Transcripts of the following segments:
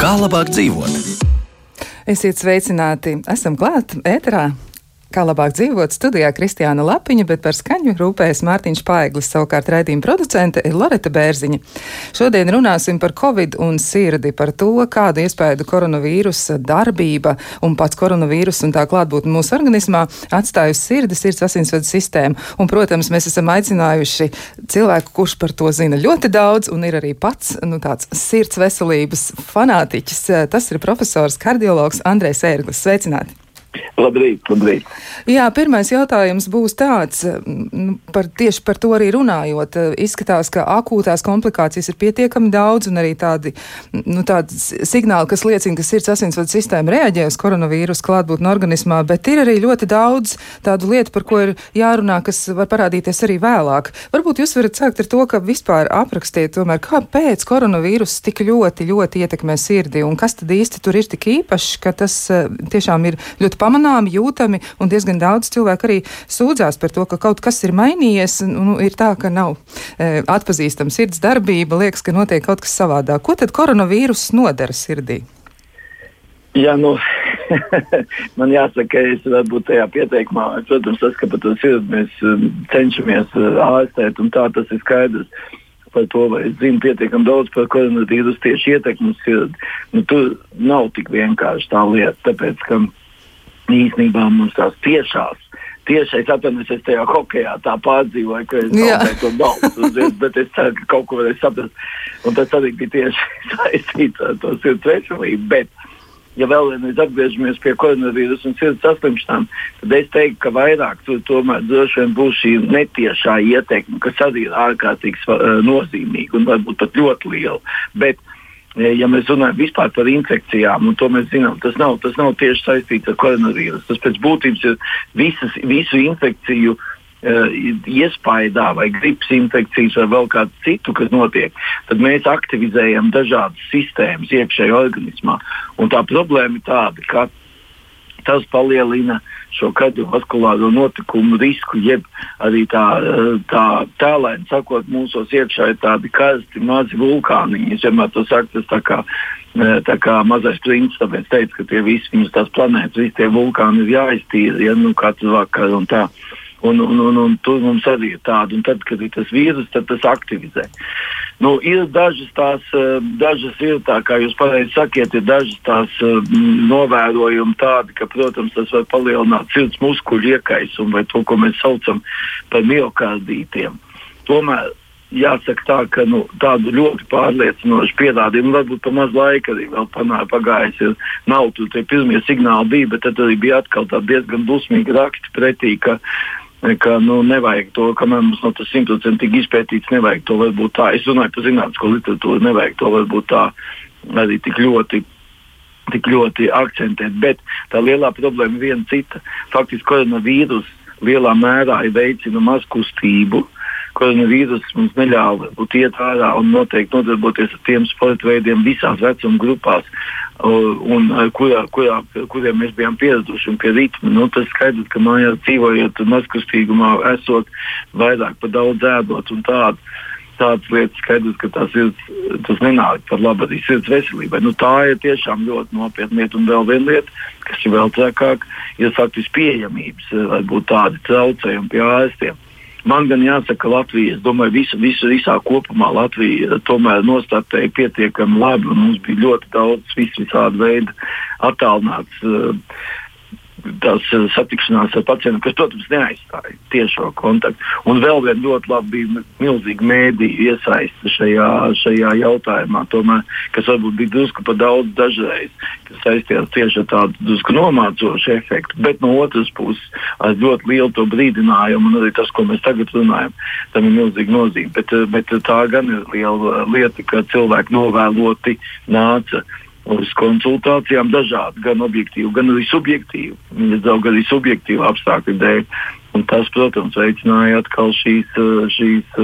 Kā labāk dzīvot? Esiet sveicināti! Esam klāt ēterā Kā labāk dzīvot studijā Kristiāna Lapiņa, bet par skaņu rūpējas Mārtiņš Paiglis, savukārt raidījuma producente ir Loreta Bērziņa. Šodien runāsim par covid un sirdi, par to, kādu iespēju koronavīrusa darbība un pats koronavīrus un tā klātbūtne mūsu organismā atstājusi sirdi, sirds asinsvadu sistēmu. Un, protams, mēs esam aicinājuši cilvēku, kurš par to zina ļoti daudz un ir arī pats nu, tāds sirds veselības fanātiķis. Tas ir profesors kardiologs Andrēs Ērglis. Sveicināti! Labrīt, labrīt. Jā, pirmais jautājums būs tāds, nu, par, tieši par to arī runājot. Izskatās, ka akūtās komplikācijas ir pietiekami daudz un arī tādi, nu, tādi signāli, kas liecina, ka sirds asinsvadu sistēma reaģē uz koronavīrusu klātbūtni organismā, bet ir arī ļoti daudz tādu lietu, par ko ir jārunā, kas var parādīties arī vēlāk. Varbūt jūs varat sākt ar to, ka vispār aprakstiet tomēr, kāpēc koronavīrus tik ļoti, ļoti ietekmē sirdi un kas tad īsti tur ir tik īpašs, ka tas eh, tiešām ir ļoti pamanāmi, jūtami, un diezgan daudz cilvēku arī sūdzās par to, ka kaut kas ir mainījies. Nu, ir tā, ka nav e, atpazīstama sirds darbība, liekas, ka notiek kaut kas savādāk. Ko tad koronavīrus nodara sirdī? Jā, nu, man jāsaka, es varbūt tajā pieteikumā, protams, tas, ka par to sirdi mēs um, cenšamies uh, ārstēt, un tā tas ir skaidrs. Par to, vai es zinu pietiekami daudz par koronavīrusu tieši ietekmi uz sirdi. Nu, tur nav tik vienkārši tā lieta, tāpēc, ka īstenībā mums tās tiešās. Tieši es atvainojos, es tajā hokeja tā pārdzīvoju, ka es zaudēju to balstu, bet es ceru, ka kaut ko varēju saprast. Un tas arī bija tieši saistīts ar to sirds veselību. Bet, ja vēl vienreiz atgriežamies pie koronavīrusa un sirds saslimšanām, tad es teiktu, ka vairāk tur tomēr droši vien būs šī netiešā ietekme, kas arī ir ārkārtīgi uh, nozīmīga un varbūt pat ļoti liela. Bet, ja mēs runājam vispār par infekcijām, un to mēs zinām, tas nav, tas nav tieši saistīts ar koronavīrusu. Tas pēc būtības ir visas, visu infekciju uh, iespējā, vai gripas infekcijas, vai vēl kādu citu, kas notiek, tad mēs aktivizējam dažādas sistēmas iekšējā organismā. Un tā problēma ir tāda, ka tas palielina šo kardiovaskulāro notikumu risku, jeb arī tā, tā tēlēni sakot, mūsos iekšā ir tādi karsti mazi vulkāniņi. Es vienmēr to saku, tas tā kā, tā kā mazais princis, tāpēc teicu, ka tie visi viņas tās planētas, visi tie vulkāni ir jāiztīra, ja nu katru vakaru un tā. Un, un, un, un tur mums arī ir tāda, un tad, kad ir tas vīrus, tad tas aktivizē. Nu, ir dažas tās, eh, dažas ir tā, kā jūs pareizi sakiet, ir dažas tās uh, novērojumi tādi, ka, protams, tas var palielināt sirds muskuļu iekaisumu vai to, ko mēs saucam par miocardītiem. Tomēr jāsaka tā, ka nu, tādu ļoti pārliecinošu pierādījumu, varbūt pa maz laika arī vēl panā, pagājis. Ir, nav tur tie pirmie signāli bija, bet tad arī bija atkal diezgan dusmīgi raksti pretī, ka ka nu, nevajag to, kamēr mums nav tas simtprocentīgi izpētīts, nevajag to varbūt tā. Es runāju par zinātnisko literatūru, nevajag to varbūt tā arī tik ļoti. Tik ļoti akcentēt, bet tā lielā problēma ir viena cita. Faktiski koronavīrus lielā mērā veicina mazkustību, uh, koronavīrus mums neļāva būt iet ārā un noteikti nodarboties ar tiem sporta veidiem visās vecuma grupās, un, kurā, kurā, kuriem mēs bijām pieraduši un pie ritma. Nu, tas skaidrs, ka mājās dzīvojot mazkustīgumā, esot vairāk par daudz ēdot un tādu. Tādas lietas skaidrs, ka tas, ir, tas nenāk par labu arī sirds veselībai. Nu, tā ir tiešām ļoti nopietna lieta. Un vēl viena lieta, kas ir vēl trakāk, ir faktiski pieejamības, varbūt tādi traucējumi pie ārstiem Man gan jāsaka, Latvija, es domāju, visu, visu, visā kopumā Latvija tomēr nostartēja pietiekami labi. Mums bija ļoti daudz visādi veidi attālināts uh, tās eh, satikšanās ar pacientiem, kas, protams, neaizstāja tiešo kontaktu. Un vēl viena ļoti labi bija milzīga mēdīja iesaiste šajā, šajā jautājumā, tomēr, kas varbūt bija drusku pa daudz dažreiz, kas saistījās tieši ar tādu drusku nomācošu efektu, bet no otras puses ar ļoti lielu to brīdinājumu, un arī tas, ko mēs tagad runājam, tam ir milzīga nozīme. Bet, eh, bet tā gan ir liela lieta, ka cilvēki novēloti nāca uz konsultācijām dažādi, gan objektīvi, gan arī subjektīvi. Viņa daudz arī subjektīvu apstākļu dēļ. Un tas, protams, veicināja atkal šīs, šīs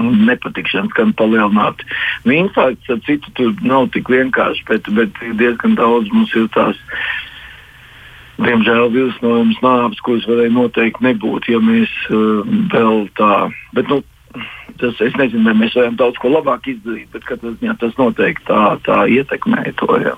nepatikšanas, gan palielināti. Nu, infarkts ar citu tur nav tik vienkārši, bet, bet diezgan daudz mums ir tās. Diemžēl vilcinājums nāves, kuras varēja noteikti nebūt, ja mēs uh, vēl tā. Bet, nu, tas, es nezinu, vai mēs varam daudz ko labāk izdarīt, bet katrā ziņā tas noteikti tā, tā ietekmē to. Jā.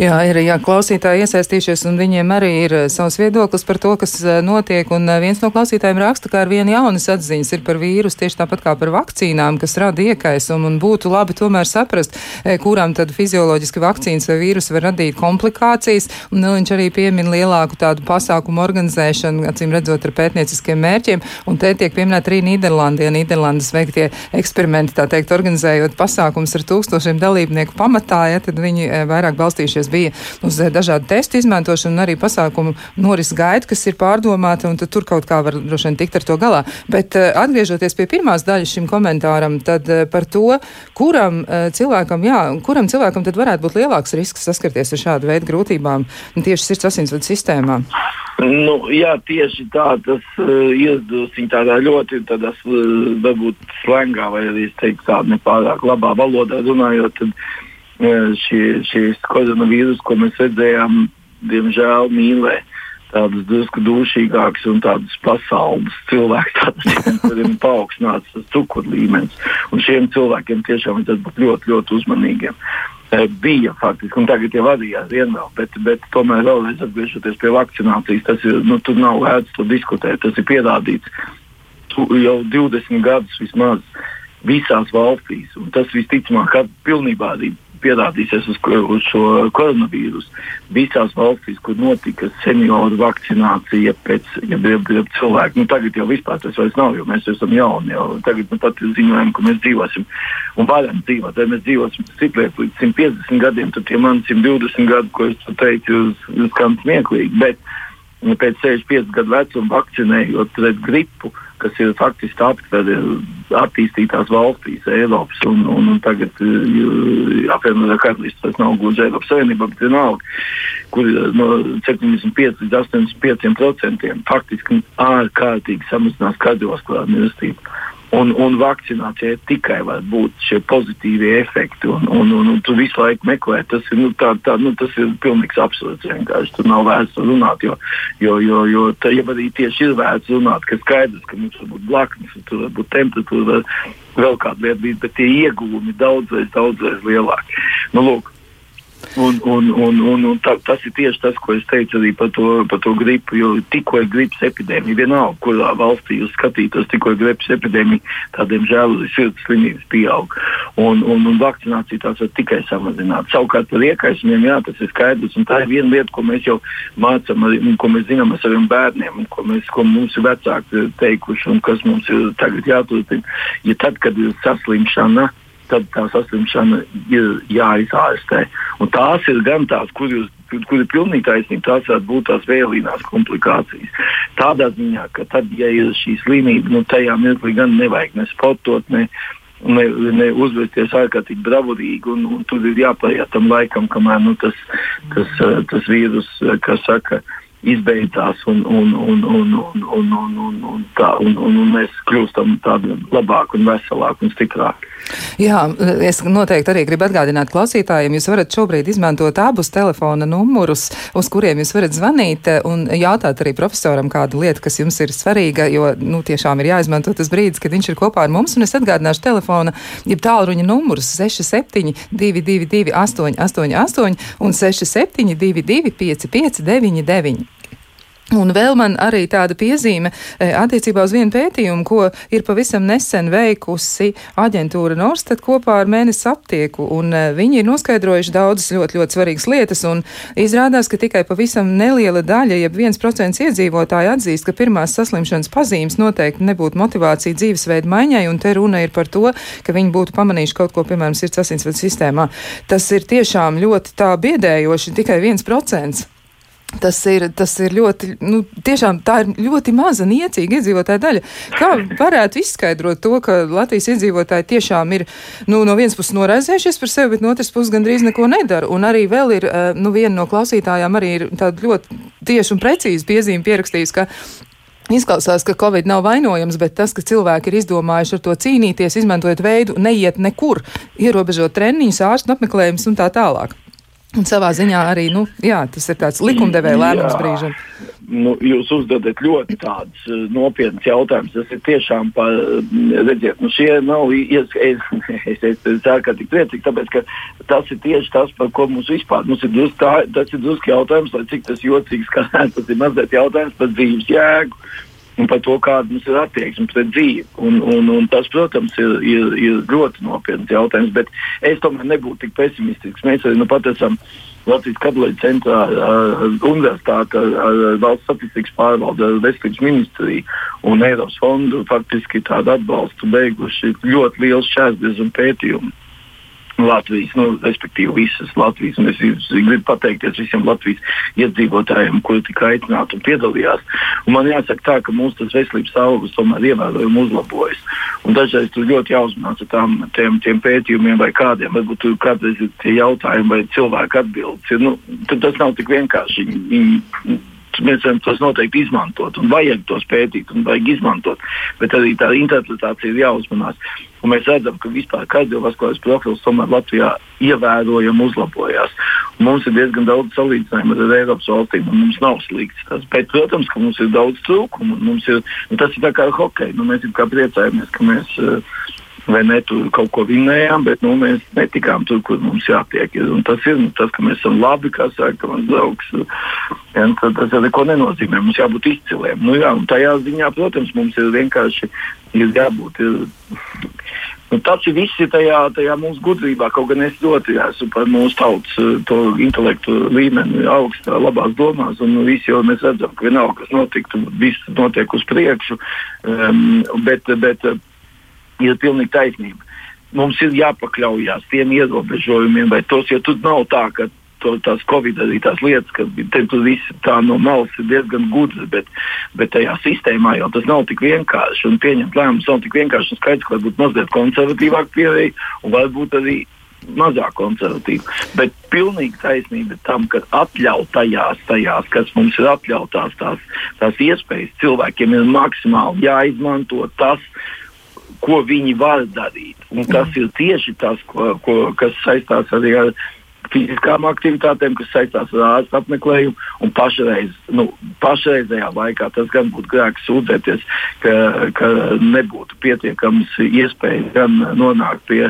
Jā, ir jā, klausītāji iesaistījušies, un viņiem arī ir eh, savs viedoklis par to, kas eh, notiek. Un eh, viens no klausītājiem raksta, ka ar vienu jaunas atziņas ir par vīrusu, tieši tāpat kā par vakcīnām, kas rada iekaisumu, un būtu labi tomēr saprast, kurām tad fizioloģiski vakcīnas vai vīrusi var radīt komplikācijas. Un nu, viņš arī piemin lielāku tādu pasākumu organizēšanu, acīm redzot, ar pētnieciskiem mērķiem, un te tiek pieminēta arī Nīderlandē, ja Nīderlandes veiktie eksperimenti, tā teikt, organizējot pasākums ar tūkstošiem dalībnieku pamatā, ja tad viņi vairāk balstījušies bija uz eh, dažādu testu izmantošanu un arī pasākumu noris gaita, kas ir pārdomāta, un tur kaut kā var droši vien tikt ar to galā. Bet eh, atgriežoties pie pirmās daļas šim komentāram, tad eh, par to, kuram cilvēkam, jā, kuram cilvēkam tad varētu būt lielāks risks saskarties ar šādu veidu grūtībām tieši sirds asinsvadu sistēmā. Nu, jā, tieši tā tas uh, izdevās tādā ļoti tādā, uh, slēgā, vai arī es teiktu, tāda nepārāk labā valodā runājot. Tad, uh, šie, šīs koronavīrus, ko mēs redzējām, diemžēl mīlē tādus drusku dūšīgākus un tādus pasaules cilvēkus, kuriem ir paaugstināts tas cukuru līmenis. Un šiem cilvēkiem tiešām vajadzētu būt ļoti, ļoti uzmanīgiem. Bija faktiski, un tagad jau vadījās vienmēr, bet, bet tomēr vēlreiz atgriežoties pie vakcinācijas, tas ir, nu, tur nav vērts to diskutēt. Tas ir pierādīts tu, jau 20 gadus vismaz visās valstīs, un tas visticamāk pilnībā arī pierādīsies uz, uz šo koronavīrusu. Visās valstīs, kur notika senioru vakcinācija pēc ja, ja, ja cilvēku, nu, tagad jau vispār tas vairs nav, jo mēs esam jauni. Jau, tagad nu, pat ziņojam, ka mēs dzīvosim un varam dzīvot. Ja mēs dzīvosim ciklēt līdz 150 gadiem, tad tie mani 120 gadi, ko es teicu, uz kam smieklīgi. Bet, nu, pēc 65 gadu vecuma vakcinējot pret gripu, kas ir faktiski attīstītās valstīs, Eiropas un, un, un tagad apvienotā karalistē tas nav gluži Eiropas Savienība, bet vienalga, kur no 75 līdz 85 procentiem faktiski ārkārtīgi samazinās kardiovaskulāru mirstību. Un, un vakcinācijai tikai var būt šie pozitīvie efekti. Un, un, un, un tu visu laiku meklē, tas ir, nu, tā, tā, nu, tas ir pilnīgs absurds. Vienkārši tur nav vērts runāt. Jo, jo, jo, jo tā jau arī tieši ir vērts runāt, ka skaidrs, ka mums var būt blaknes, tur var būt temperatūra, vēl kāda lieta, bet tie iegūmi daudzreiz, daudzreiz lielāki. Nu, lūk, Un, un, un, un, un tā, tas ir tieši tas, ko es teicu arī par to, par to gripu. Jo tikko ir gripas epidēmija, vienalga, kurā valstī jūs skatītos, tikko ir gripas epidēmija, tādiem žēl arī sirds slimības pieaug. Un, un, un vakcinācija tās var tikai samazināt. Savukārt par iekaisumiem, jā, tas ir skaidrs. Un tā ir viena lieta, ko mēs jau mācām, un ko mēs zinām ar saviem bērniem, un ko, mēs, ko mums ir vecāki teikuši, un kas mums ir tagad jāturpina. Ja tad, kad ir saslimšana, tad tā saslimšana ir jāizārstē. Un tās ir gan tās, kur jūs kur ir pilnīgi taisnība, tās varētu būt tās vēlīnās komplikācijas. Tādā ziņā, ka tad, ja ir šī slimība, nu tajā mirklī gan nevajag ne sportot, ne, ne, ne uzvesties ārkārtīgi bravurīgi, un, un tur ir jāpaiet tam laikam, kamēr nu, tas, tas, tas vīrus, kas saka, izbeidzās, un, un, un, un, un, un, un, un, un, tā, un, un, un mēs kļūstam tādi labāki, un veselāki un stiprāki. Jā, es noteikti arī gribu atgādināt klausītājiem, jūs varat šobrīd izmantot abus telefona numurus, uz kuriem jūs varat zvanīt un jautāt arī profesoram kādu lietu, kas jums ir svarīga, jo nu, tiešām ir jāizmanto tas brīdis, kad viņš ir kopā ar mums. Un es atgādināšu telefona, jeb tālruņa numurus 67 222 888 un 67 22 559. Un vēl man arī tāda piezīme e, attiecībā uz vienu pētījumu, ko ir pavisam nesen veikusi aģentūra Norstat kopā ar mēnesi aptieku, un e, viņi ir noskaidrojuši daudzas ļoti, ļoti svarīgas lietas, un izrādās, ka tikai pavisam neliela daļa, ja viens procents iedzīvotāji atzīst, ka pirmās saslimšanas pazīmes noteikti nebūtu motivācija dzīvesveidu maiņai, un te runa ir par to, ka viņi būtu pamanījuši kaut ko, piemēram, sirds asinsvadu sistēmā. Tas ir tiešām ļoti tā biedējoši, tikai viens procents. Tas ir, tas ir ļoti, nu, tiešām tā ir ļoti maza niecīga iedzīvotāja daļa. Kā varētu izskaidrot to, ka Latvijas iedzīvotāji tiešām ir, nu, no vienas puses noraizējušies par sevi, bet no otras puses gandrīz neko nedara. Un arī vēl ir, nu, viena no klausītājām arī ir tāda ļoti tieši un precīzi piezīme pierakstījusi, ka Izklausās, ka Covid nav vainojams, bet tas, ka cilvēki ir izdomājuši ar to cīnīties, izmantojot veidu, neiet nekur, ierobežot treniņus, ārstu apmeklējumus un tā tālāk. Un savā ziņā arī nu, jā, tas ir tāds likumdevēja lēmums brīžam. Nu, jūs uzdodat ļoti tādus uh, nopietnus jautājumus. Tas ir tiešām par, redziet, nu šie nav ies, es, es, es, es ārkārtīgi priecīgi, tāpēc, ka tas ir tieši tas, par ko mums vispār, mums ir drusku, tā, tas ir drusku jautājums, lai cik tas jocīgs skanētu, tas ir mazliet jautājums par dzīves jēgu un par to, kāda mums ir attieksme pret dzīvi. Un, un, un tas, protams, ir, ir, ir ļoti nopietns jautājums, bet es tomēr nebūtu tik pesimistisks. Mēs arī nu pat esam Latvijas Katoliķa centrā, universitāte, valsts statistikas pārvalde, veselības ministrija un Eiropas fondu faktiski tādu atbalstu beiguši ļoti liels šķērsdies un pētījumi. Latvijas, nu, respektīvi visas Latvijas. Un es gribu pateikties visiem Latvijas iedzīvotājiem, kuri tika aicināti un piedalījās. Un man jāsaka, tā, ka mūsu veselības stāvoklis tomēr ievērojami uzlabojas. Un dažreiz tur ļoti jāuzmanās ar tām, tiem, tiem pētījumiem vai kādiem. Varbūt tur kādreiz ir tie jautājumi vai cilvēku atbildes. Nu, tas nav tik vienkārši. Viņi, viņi, mēs varam tos noteikti izmantot, un vajag tos pētīt, un vajag izmantot. Bet arī tā interpretācija ir jāuzmanās. Un mēs redzam, ka vispār kardiovaskulārais profils tomēr Latvijā ievērojami uzlabojās. Un mums ir diezgan daudz salīdzinājumu ar Eiropas valstīm, un mums nav slikts tas. Bet, protams, ka mums ir daudz trūkumu. Ir, tas ir kā ar hokeju. Nu, mēs priecājamies, ka mēs uh, vai ne tur kaut ko vinnējām, bet nu, mēs netikām tur, kur mums jātiek. Un tas ir nu, tas, ka mēs esam labi, kā saka mans draugs. Ja, tas jau neko nenozīmē. Mums jābūt izciliem. Nu, jā, tajā ziņā, protams, mums ir vienkārši ir jābūt. Ir, Nu, tas ir viss tajā, tajā mūsu gudrībā. Kaut gan es ļoti esmu par mūsu tautas to intelektu līmeni, augstā, labās domās. Un viss jau mēs redzam, ka vienalga, kas notiktu, viss notiek uz priekšu. Um, bet, bet ir pilnīgi taisnība. Mums ir jāpakļaujas tiem ierobežojumiem, vai tos, jo tur nav tā, ka to, tās Covid arī tās lietas, ka tur viss tā no malas ir diezgan gudrs, bet, bet tajā sistēmā jau tas nav tik vienkārši. Un pieņemt lēmumus nav tik vienkārši. Skaidrs, ka varbūt mazliet konservatīvāk pieeja un varbūt arī mazāk konservatīva. Bet pilnīgi taisnība tam, ka atļautajās tajās, kas mums ir atļautās, tās, tās iespējas cilvēkiem ir maksimāli jāizmanto tas, ko viņi var darīt. Un tas ir tieši tas, ko, ko, kas saistās arī ar fiziskām aktivitātēm, kas saistās ar ārstu apmeklējumu. Pašreiz, nu, pašreizējā laikā tas gan būtu grēks sūdzēties, ka, ka nebūtu pietiekams iespējas gan nonākt pie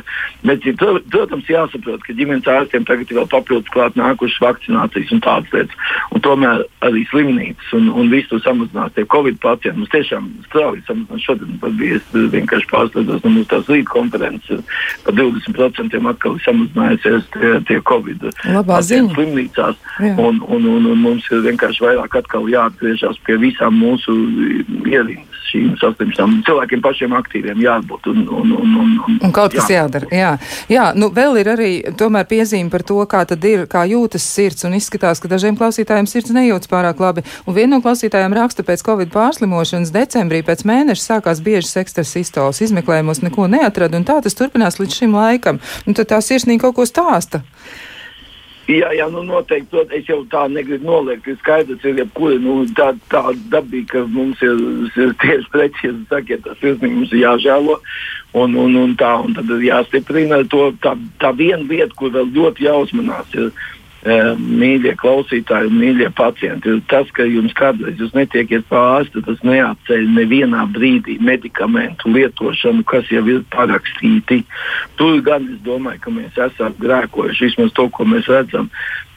medicīnas. Protams, jāsaprot, ka ģimenes ārstiem tagad ir vēl papildus klāt nākušas vakcinācijas un tādas lietas. Un tomēr arī slimnīcas un, un viss tur samazinās tie Covid pacienti. Mums tiešām strauji samazinās. Šodien pat bija vienkārši pārsteigts no mūsu tās rīta konferences. Par 20% atkal ir samazinājusies tie, tie Covid Covid slimnīcās. Un, un, un, un mums ir vienkārši vairāk jāatgriežas pie visām mūsu ierindas. Šīm saslimšanām cilvēkiem pašiem aktīviem jābūt. Un, un, un, un, un, un kaut kas jā. jādara. Jā, jā nu vēl ir arī tomēr piezīme par to, kā ir, kā jūtas sirds. Un izskatās, ka dažiem klausītājiem sirds nejūtas pārāk labi. Un viena no klausītājiem raksta pēc Covid pārslimošanas decembrī pēc mēneša sākās bieži sekstras iztols. Izmeklējumos neko neatrada, un tā tas turpinās līdz šim laikam. Un tad tā sirsnīgi kaut ko stāsta. Jā, jā, nu noteikti. Prot, es jau tā negribu noliekt. Ir skaidrs, ir jebkura nu, tā, tā dabīga, ka mums ir, ir tieši precīzi sakiet, tas sirsnīgi mums ir jāžēlo. Un, un, un tā, un tad ir jāstiprina to. Tā, tā viena lieta, kur vēl ļoti jāuzmanās, ir mīļie klausītāji un mīļie pacienti. Tas, ka jums kādreiz jūs netiekat pārsti, tas neatceļ nevienā brīdī medikamentu lietošanu, kas jau ir parakstīti. Tur gan es domāju, ka mēs esam grēkojuši vismaz to, ko mēs redzam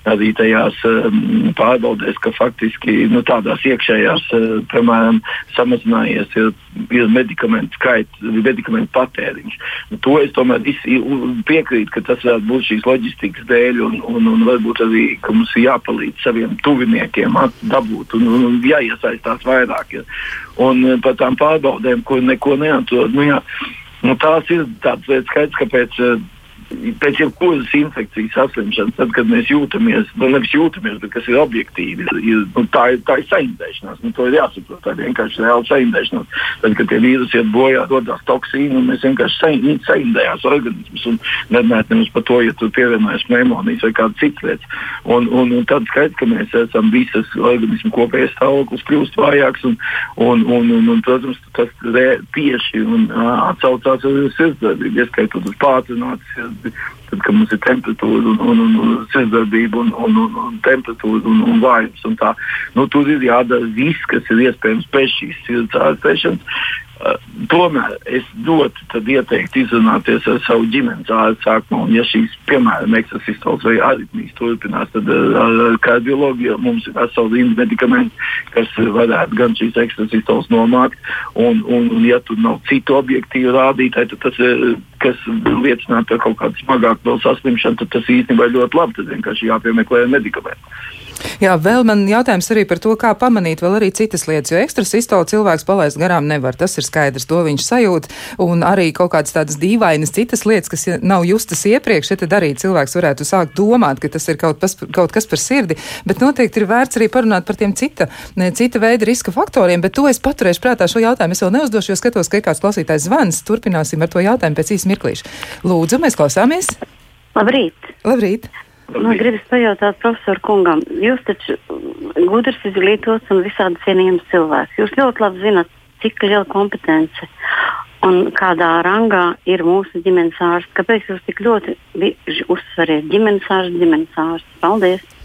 arī tajās um, pārbaudēs, ka faktiski nu, tādās iekšējās, uh, piemēram, samazinājies ir, ir medikamentu skaits, medikamentu patēriņš. Nu, to es tomēr piekrītu, ka tas varētu būt šīs loģistikas dēļ, un, un, un varbūt arī, ka mums ir jāpalīdz saviem tuviniekiem dabūt un, un, un jāiesaistās vairāk. Ja. Un uh, par tām pārbaudēm, kur neko neatrod, nu, jā, nu, tās ir lietas, skaidrs, kāpēc. Uh, pēc jebkuras infekcijas saslimšanas, tad, kad mēs jūtamies, nu, nevis jūtamies, bet kas ir objektīvi, ir, nu, tā, ir, tā ir saindēšanās. Nu, to ir jāsaprot. Tā ir vienkārši reāla saindēšanās. Tad, kad tie vīrusi iet bojā, rodas toksīni, un mēs vienkārši saindējās organismus. Nerunājot par to, ja tur pievienojas pneimonijas vai kāda cita lieta. Un, un, un tad skaidrs, ka mēs esam visas organismu kopējais stāvoklis kļūst vājāks, un, un, un, un, un protams, tas re, tieši un, atsaucās uz sirdsdarbību, ieskaitot uz pātrinātu sirdi tad, kad mums ir temperatūra un, un, un, un sirdsdarbība un, un, un, un temperatūra un, un vājums. Un tā, nu, tur ir jādara viss, kas ir iespējams pēc šīs sirds ārstēšanas. Uh, tomēr es ļoti ieteiktu izrunāties ar savu ģimenes ārstu sākumā. Un, ja šīs, piemēram, ekstrasistols vai aritmijas turpinās, tad uh, ar kardioloģiju mums ir vesela rinda medikamenti, kas varētu gan šīs ekstrasistols nomākt. Un, un, un, ja tur nav citu objektīvu rādītāju, tad tas ir kas liecinātu par kaut kādu smagāku saslimšanu, tad tas īstenībā ir ļoti labi. Tad vienkārši jāpiemeklē medikamenti. Jā, vēl man jautājums arī par to, kā pamanīt vēl arī citas lietas, jo ekstrasistolu cilvēks palaist garām nevar. Tas ir skaidrs, to viņš sajūt. Un arī kaut kādas tādas dīvainas citas lietas, kas nav justas iepriekš, ja tad arī cilvēks varētu sākt domāt, ka tas ir kaut, pas, kaut kas par sirdi. Bet noteikti ir vērts arī parunāt par tiem cita, ne, cita veida riska faktoriem, bet to es paturēšu prātā šo jautājumu. Es vēl neuzdošu, jo skatos, ka ir kāds klausītājs zvans. Turpināsim ar to jautājumu pēc īsa mirklīša. Lūdzu, mēs klausāmies! Labrīt! Labrīt. Man gribas pajautāt profesoru kungam, jūs taču gudrs, izglītots un visādi cienījams cilvēks. Jūs ļoti labi zinat, cik liela kompetence un kādā rangā ir mūsu ģimenes ārsts. Kāpēc jūs tik ļoti uzsveriet ģimenes ārstu, ģimenes ārstu? Paldies!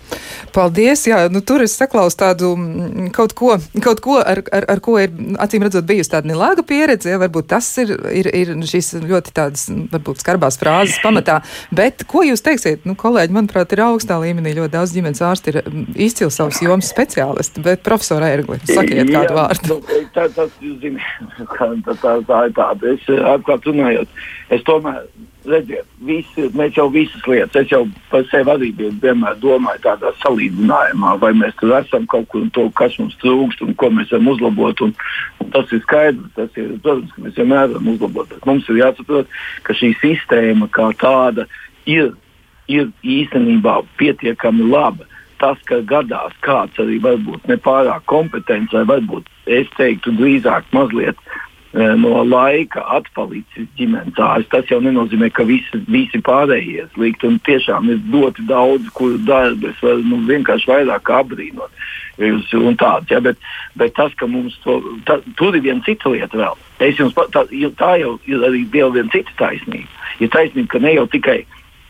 Paldies! Jā, nu, tur es saklausu tādu mm, kaut ko, kaut ko ar, ar, ar ko ir acīm redzot bijusi tāda nelāga pieredze. Ja, varbūt tas ir, ir, ir šīs ļoti tādas, varbūt skarbās frāzes pamatā. Bet ko jūs teiksiet? Nu, kolēģi, manuprāt, ir augstā līmenī ļoti daudz ģimenes ārsti ir mm, izcili savas jomas speciālisti. Bet profesora Ergli, sakiet kādu Jā, vārdu. Nu, tā, tas, zināt, tā, tā, tā ir tāda. Es atklāt runājot, es tomēr redziet, visi, mēs jau visas lietas, es jau par sevi arī vienmēr domāju tādā salīdzinājumā, vai mēs tur esam kaut kur un to, kas mums trūkst un ko mēs varam uzlabot. Un, un tas ir skaidrs, tas ir, protams, ka mēs vienmēr varam uzlabot. Bet mums ir jāsaprot, ka šī sistēma kā tāda ir, ir īstenībā pietiekami laba. Tas, ka gadās kāds arī varbūt nepārāk kompetents, vai varbūt es teiktu drīzāk mazliet no laika atpalicis ģimenes ārsts. Tas jau nenozīmē, ka visi, visi pārējie slikt. Un tiešām ir ļoti daudz, kur darbu es varu nu, vienkārši vairāk apbrīnot. Tāds, ja, bet, bet tas, ka mums to, tā, tur ir viena cita lieta vēl. Es jums, tā, tā jau ir arī viena cita taisnība. Ir taisnība, ka ne jau tikai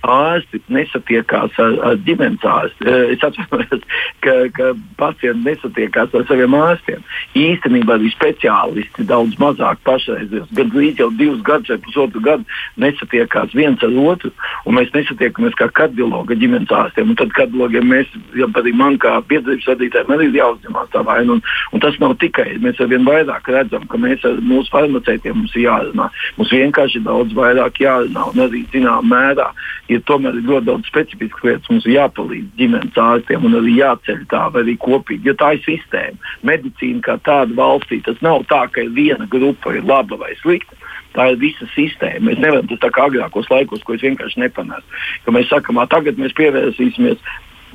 ārsti nesatiekās ar, ar ģimenes ārstu. Eh, es atceros, ka, ka pacienti nesatiekās ar saviem ārstiem. Īstenībā arī speciālisti daudz mazāk pašreiz, gan līdz jau divus gadus vai pusotru gadu nesatiekās viens ar otru. Mēs nesatiekamies kā kardiologa ģimenes ārstiem. Tad kardiologiem mēs, ja arī man kā biedrības vadītājiem, arī ir jāuzņemās tā vaina. Un, un tas nav tikai mēs ar vien vairāk redzam, ka mēs ar mūsu farmaceitiem mums ir jārunā. Mums vienkārši daudz vairāk jārunā un arī zināmā mērā ir tomēr ļoti daudz specifiskas lietas. Mums ir jāpalīdz ģimenes ārstiem un arī jāceļ tā arī kopīgi. Jo tā ir sistēma. Medicīna kā tāda valstī tas nav tā, ka viena grupa ir laba vai slikta. Tā ir visa sistēma. Mēs nevaram tas tā kā agrākos laikos, ko es vienkārši nepanācu. Mēs sakām, tagad mēs pievērsīsimies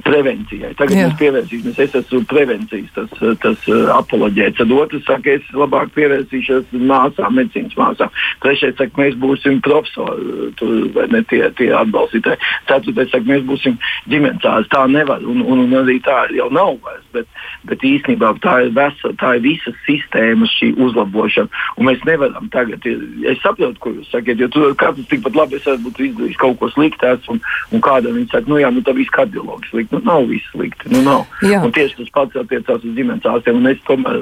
prevencijai. Tagad Jā. mēs pievērsīsimies, es esmu prevencijas tas, tas uh, apoloģēts. Tad otrs saka, es labāk pievērsīšos māsām, medicīnas māsām. Trešais saka, mēs būsim profesori, tur, vai ne tie, tie atbalstītāji. Ceturtais saka, mēs būsim ģimenes ārsti. Tā nevar, un, un, un arī tā jau nav vairs. Bet, bet īstenībā tā ir, vesa, tā ir visa sistēmas šī uzlabošana. Un mēs nevaram tagad, es saprotu, ko jūs sakat, jo tur katrs tikpat labi es būtu izdarījis kaut ko sliktu, un, un kādam viņi saka, nu jā, nu tā viss kardiologs slikti. Nu, nav viss slikti. Nu, nav. Un tieši tas pats attiecās uz ģimenes ārstiem. Es tomēr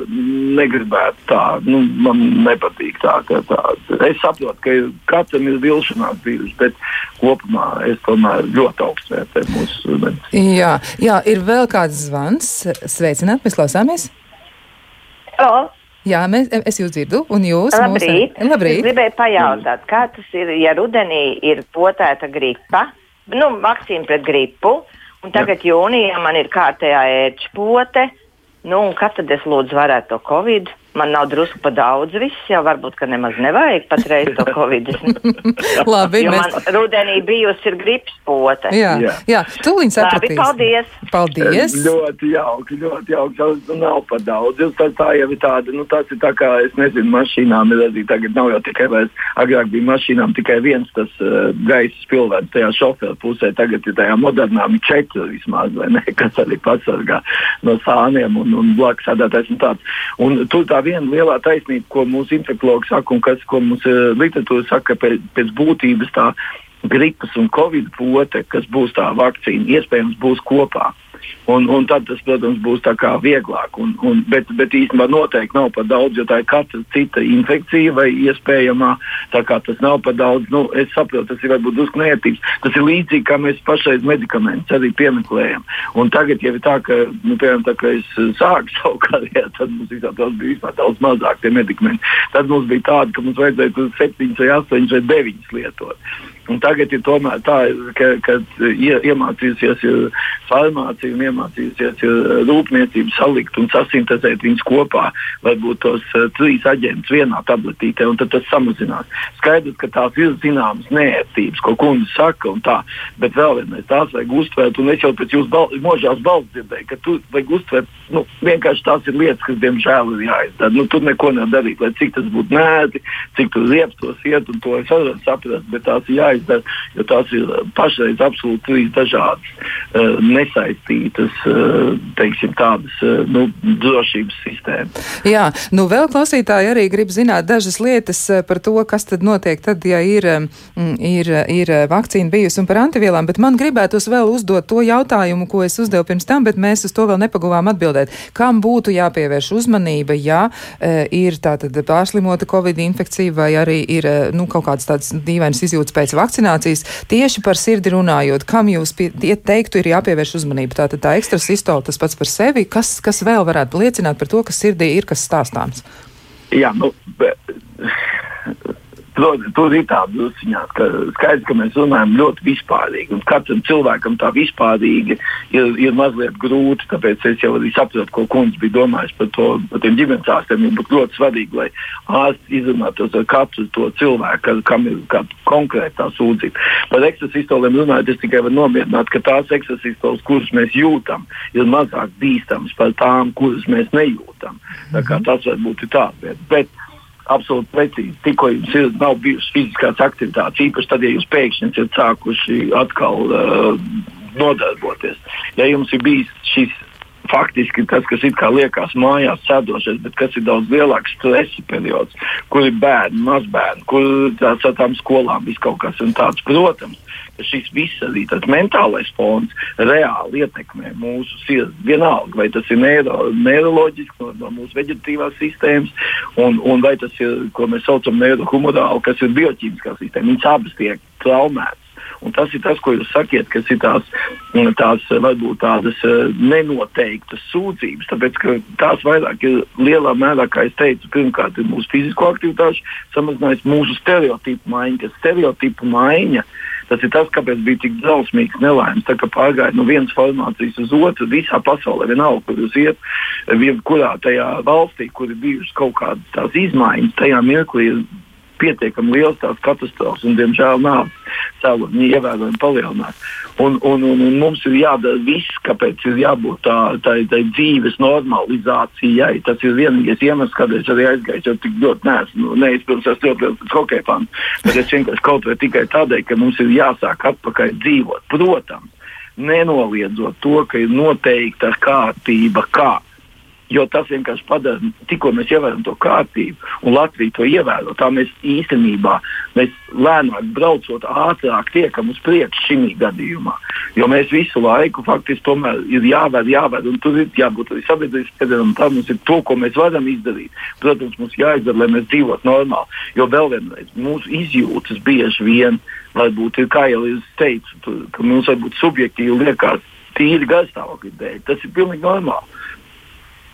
negribētu tā, nu, man nepatīk tā. tā. Es saprotu, ka katram ir vilšanās bijusi, bet kopumā es tomēr ļoti augstu vērtēju mūsu medicīnu. Jā, jā, ir vēl kāds zvans. Sveicināt, mēs klausāmies! Hello. Jā, mēs, es jūs dzirdu, un jūs Labrīt. Mūsu... Labrīt. Es gribēju pajautāt, kā tas ir, ja rudenī ir potēta gripa, nu, vakcīna pret gripu, Un tagad Jā. jūnijā man ir kārtējā ērčpote. Nu, kad tad es lūdzu varētu to covid? Man nav drusku pa daudz viss, jau varbūt, ka nemaz nevajag patreiz to covid. Labi, jo mēs... man rudenī bijusi ir gripas pote. Jā, jā. jā tūliņ sapratīs. Labi, paldies! Paldies! Ļoti jauki, ļoti jauki. Tas nav par daudz. Tas tā jau ir tāda, nu tas ir tā kā, es nezinu, mašīnām ir arī tagad nav jau tikai vairs, agrāk bija mašīnām tikai viens tas uh, gaisa spilvēts tajā šoferu pusē, tagad ir tajā modernām četri vismaz, vai ne, kas arī pasargā no sāniem un, un blakus sēdētājs un tāds. Un tur tā viena lielā taisnība, ko mūsu infektuologi saka un kas, ko mums uh, literatūra saka, pēc, pēc būtības tā gripas un covid pote, kas būs tā vakcīna, iespējams būs kopā. Un, un tad tas, protams, būs vieglāk. Un, un, bet, bet īstenībā noteikti nav par daudz, jo tā ir katra cita infekcija vai iespējamā. Tas nav par daudz, nu, es saprotu, tas ir varbūt drusku neērtības. Tas ir līdzīgi kā mēs pašreiz medikamentus arī piemeklējam. Un tagad jau ir tā, ka, nu, piemēram, tā, ka es sāku savu karjeru, tad mums visā bija daudz mazāk tie medikamenti. Tad mums bija tāda, ka mums vajadzēja 7 vai 8 vai 9 lietot. Un tagad ir tomēr tā, ka, ka ie, iemācījusies farmācija un iemācījusies rūpniecību salikt un sasintēzēt viņus kopā, varbūt tos uh, trīs aģentus vienā tabletītē, un tad tas samazinās. Skaidrs, ka tās ir zināmas nērtības, ko kundze saka, un tā, bet vēl vienreiz tās vajag uztvērt, un es jau pēc jūsu bal možās balss dzirdēju, ka tu vajag uztvērt, nu, vienkārši tās ir lietas, kas, diemžēl, ir jāizdara. Nu, tur neko nevar darīt, lai cik tas būtu nērti, cik tur rieptos iet, un to es varu saprast, bet tās ir jāizdara jāizdara, jo tās ir pašreiz absolūti trīs dažādas, uh, nesaistītas, uh, teiksim, tādas uh, nu, drošības sistēmas. Jā, nu vēl klausītāji arī grib zināt dažas lietas par to, kas tad notiek tad, ja ir, ir, ir vakcīna bijusi un par antivielām, bet man gribētos vēl uzdot to jautājumu, ko es uzdevu pirms tam, bet mēs uz to vēl nepaguvām atbildēt. Kam būtu jāpievērš uzmanība, ja ir tātad pārslimota covid infekcija vai arī ir nu, kaut kāds tāds dīvains izjūtas pēc vakcīnas? Vakcinācijas, tieši par sirdi runājot, kam jūs teiktu, ir jāpievērš uzmanība? Tātad tā ekstra sistola tas pats par sevi, kas, kas vēl varētu liecināt par to, ka sirdī ir kas stāstāms? Jā, nu, Tur, ir tāda drusciņā, ka skaidrs, ka mēs runājam ļoti vispārīgi. Katram cilvēkam tā vispārīgi ir, ir mazliet grūti. Tāpēc es jau arī saprotu, ko kundze bija domājis par, to, par ģimenes ārstiem. Ir ļoti svarīgi, lai ārsts izrunātos ar katru to cilvēku, kam ir konkrēta sūdzība. Par ekstrasistoliem runājot, es tikai varu nomierināt, ka tās ekstrasistoles, kuras mēs jūtam, ir mazāk bīstamas par tām, kuras mēs nejūtam. Tā kā tas varbūt ir tāds lietas absolūti precīzi. Tikko jums ir, nav bijušas fiziskās aktivitātes, īpaši tad, ja jūs pēkšņi esat sākuši atkal uh, nodarboties. Ja jums ir bijis šis faktiski tas, kas it kā liekas mājās sēdošais, bet kas ir daudz lielāks stresa periods, kur ir bērni, mazbērni, kur tās ar tām skolām viss kaut kas tāds. Protams, ka šis viss arī tas mentālais fons reāli ietekmē mūsu sirdi. Vienalga, vai tas ir neiro, neiroloģiski no, no mūsu veģetatīvās sistēmas, un, un vai tas ir, ko mēs saucam neirohumorāli, kas ir bioķīmiskā sistēma. Viņas abas tiek traumētas. Un tas ir tas, ko jūs sakiet, kas ir tās, tās varbūt tādas eh, nenoteiktas sūdzības. Tāpēc tās vairāk ir lielā mērā, kā es teicu, pirmkārt ir mūsu fizisko aktivitāšu samazinājums, mūsu stereotipu maiņa, kas stereotipu maiņa. Tas ir tas, kāpēc bija tik drausmīgs nelaimes. Tā kā pārgāja no vienas formācijas uz otru visā pasaulē, vienalga, kur jūs iet, jebkurā tajā valstī, kur ir bijušas kaut kādas tās izmaiņas, tajā mirklī ir pietiekami liels tās katastrofas, un, diemžēl, nāves cēloņi ievērojami palielinās. Un, un, un, un mums ir jādara viss, kāpēc ir jābūt tādai tā, dzīves normalizācijai. Tas ir vienīgais iemesls, kādēļ es arī aizgāju. Es tik ļoti neesmu, neizpildījis, es ļoti liels hokeja fans, bet es vienkārši kaut vai tikai tādēļ, ka mums ir jāsāk atpakaļ dzīvot. Protams, nenoliedzot to, ka ir noteikta kārtība, kā Jo tas vienkārši padara, tikko mēs ievērojam to kārtību, un Latvija to ievēro, tā mēs īstenībā mēs lēnāk braucot, ātrāk tiekam uz priekšu šī gadījumā. Jo mēs visu laiku faktiski tomēr ir jāvēr, jāvēr, un tur ir jābūt arī sabiedrības spiedienam. Tā mums ir to, ko mēs varam izdarīt. Protams, mums jāizdara, lai mēs dzīvotu normāli. Jo vēl vienreiz, mūsu izjūtas bieži vien, varbūt ir, kā jau es teicu, ka mums varbūt subjektīvi liekas tīri garstāvokļa dēļ. Tas ir pilnīgi normāli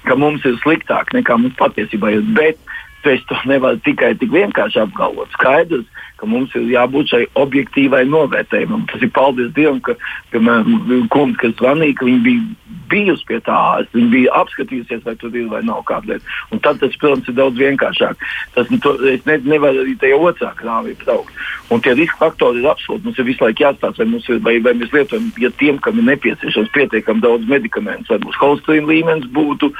ka mums ir sliktāk nekā mums patiesībā ir. Bet tu to nevari tikai tik vienkārši apgalvot. Skaidrs, ka mums ir jābūt šai objektīvai novērtējumam. Tas ir paldies Dievam, ka, piemēram, kundze, kas zvanīja, ka viņa bija bijusi pie tā viņa bija apskatījusies, vai tur ir vai nav kāda lieta. Un tad tas, protams, ir daudz vienkāršāk. Tas nu, to, ne, nevar arī tajā otrā krāvī braukt. Un tie riska faktori ir absolūti. Mums ir visu laiku jāstāsta, vai, ir, vai, vai mēs lietojam, ja tiem, kam ir nepieciešams pietiekami daudz medikamentu, vai mūsu holsteina līmenis būtu